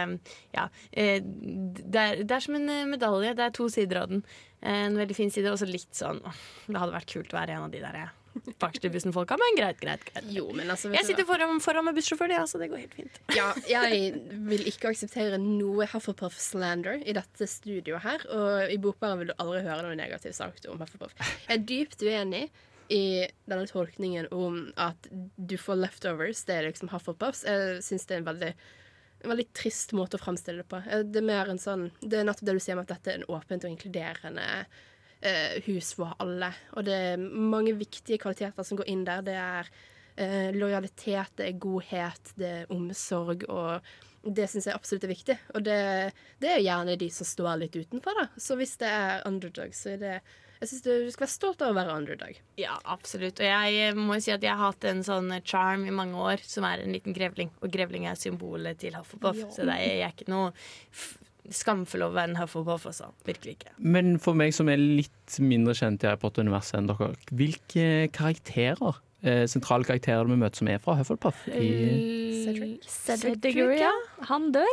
Ja. eh, Det er, det er som en eh, medalje. Det er to sider av den. Eh, En veldig fin side, og så litt sånn Det hadde vært kult å være en av de der eh, bakerste bussen-folka, men greit, greit. greit. Jo, men altså, Jeg sitter foran, foran med bussjåfør, ja, så det går helt fint. Ja, jeg vil ikke akseptere noe Hufflepuff-slander i dette studioet her. Og i Bokbaren vil du aldri høre noe negativt sagt om Hufflepuff. Jeg er dypt uenig i denne tolkningen om at du får leftovers. Det er liksom Hufflepuffs. Jeg syns det er en veldig en veldig trist måte å fremstille det på. Eh, Det er mer en sånn Det er nettopp det du sier om at dette er en åpent og inkluderende eh, hus for alle. Og det er mange viktige kvaliteter som går inn der. Det er eh, lojalitet, det er godhet, det er omsorg, og det syns jeg absolutt er viktig. Og det, det er gjerne de som står litt utenfor, da. Så hvis det er underdog, så er det Jeg synes du skal være stolt av å være underdog. Ja, absolutt. Og jeg eh, må jo si at jeg har hatt en sånn charm i mange år, som er en liten grevling. Og grevling er symbolet til Hufflepuff, Ja. så det er, jeg er ikke noe skamfull over å være en Hufflepuff, Også. Virkelig ikke. Men for meg som er litt mindre kjent i Harry Potter-universet enn dere, hvilke karakterer, eh, sentrale karakterer vi møter som er fra Hufflepuff? I Cedric, Cedric Diggory, ja. Han dør.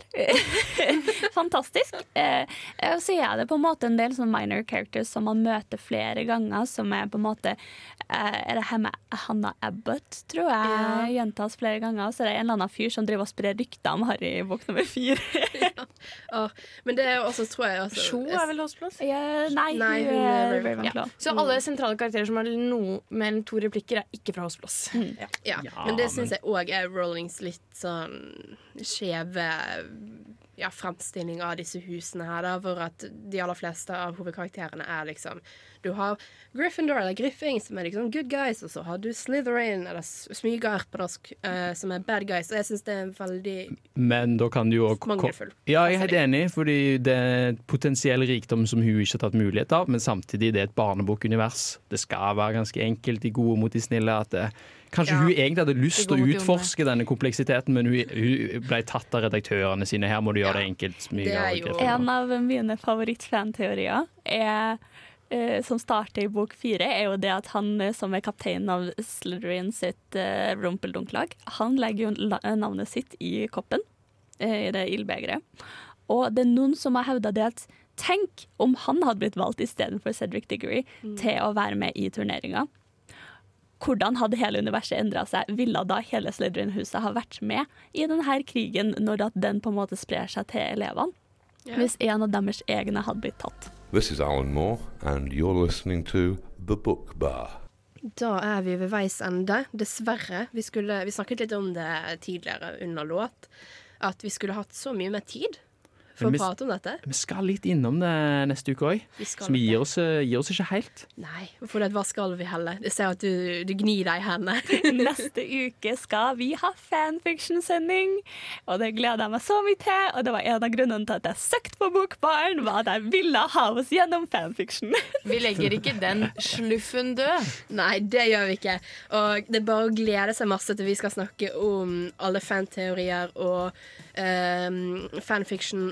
Fantastisk. Eh, og så er det på en måte en del sånne minor characters som man møter flere ganger, som er på en måte eh, Er det her med Hannah Abbott, tror jeg, gjentas flere ganger. Så det er en eller annen fyr som driver og sprer rykter om Harry i bok nummer fire. Åh, men det er jo også, tror jeg også Sjo er vel Hosplass? nei, Nei, hun er er. Ravenclaw. Ja. Så alle sentrale karakterer som har noe mellom to replikker, er ikke fra Hosplass. Ja. Ja, men det syns jeg òg er Rollings litt sånn skjeve ja, fremstilling av disse husene her, da, hvor at de aller fleste av hovedkarakterene er liksom Du har Gryffindor, eller Griffing, som er liksom good guys, og så har du Slytherin, eller S- Smygar på norsk, uh, som er bad guys. Og jeg syns det er veldig Men da kan du jo Mangelfull. Ja, jeg er helt enig, fordi det er potensiell rikdom som hun ikke har tatt mulighet av, men samtidig det er et barnebokunivers. Det skal være ganske enkelt, de gode mot de snille. At det, kanskje Ja. hun egentlig hadde lyst til å utforske denne kompleksiteten, men hun, hun ble tatt av redaktørene sine. Her må du gjøre det enkelt. Det. En av mine favorittfanteorier er eh, som starter i bok fire, er jo det at han eh, som er kapteinen av Slytherin sitt uh, rumpeldunklaag, han legger jo navnet sitt i koppen, uh, i det ildbegeret. Og det er noen som har hevda det at tenk om han hadde blitt valgt istedenfor Cedric Diggory til å være med i turneringa. Hvordan hadde hele universet endra seg? Ville da hele Slytherin-huset ha vært med i denne krigen, når den på en måte sprer seg til elevene? Yeah. Hvis en av deres egne hadde blitt tatt. This is Alan Moore, and you're listening to The Book Bar. Da er vi ved veis ende, dessverre. Vi, skulle, vi snakket litt om det tidligere under låt, at vi skulle hatt så mye mer tid for å vi- prate om dette. Vi skal litt innom det neste uke òg, Vi så vi gir oss, eh, gir oss ikke helt. Nei, for hva skal vi heller? Jeg ser at du, du gnir deg i hendene. Neste uke skal vi ha fanfiction-sending, og det gleder jeg meg så mye til. Og det var en av grunnene til at jeg søkte på Bokbaren, var at jeg ville ha oss gjennom fanfiction. Vi legger ikke den sluffen død. Nei, det gjør vi ikke. Og det er bare å glede seg masse til vi skal snakke om alle fanteorier og um, fanfiction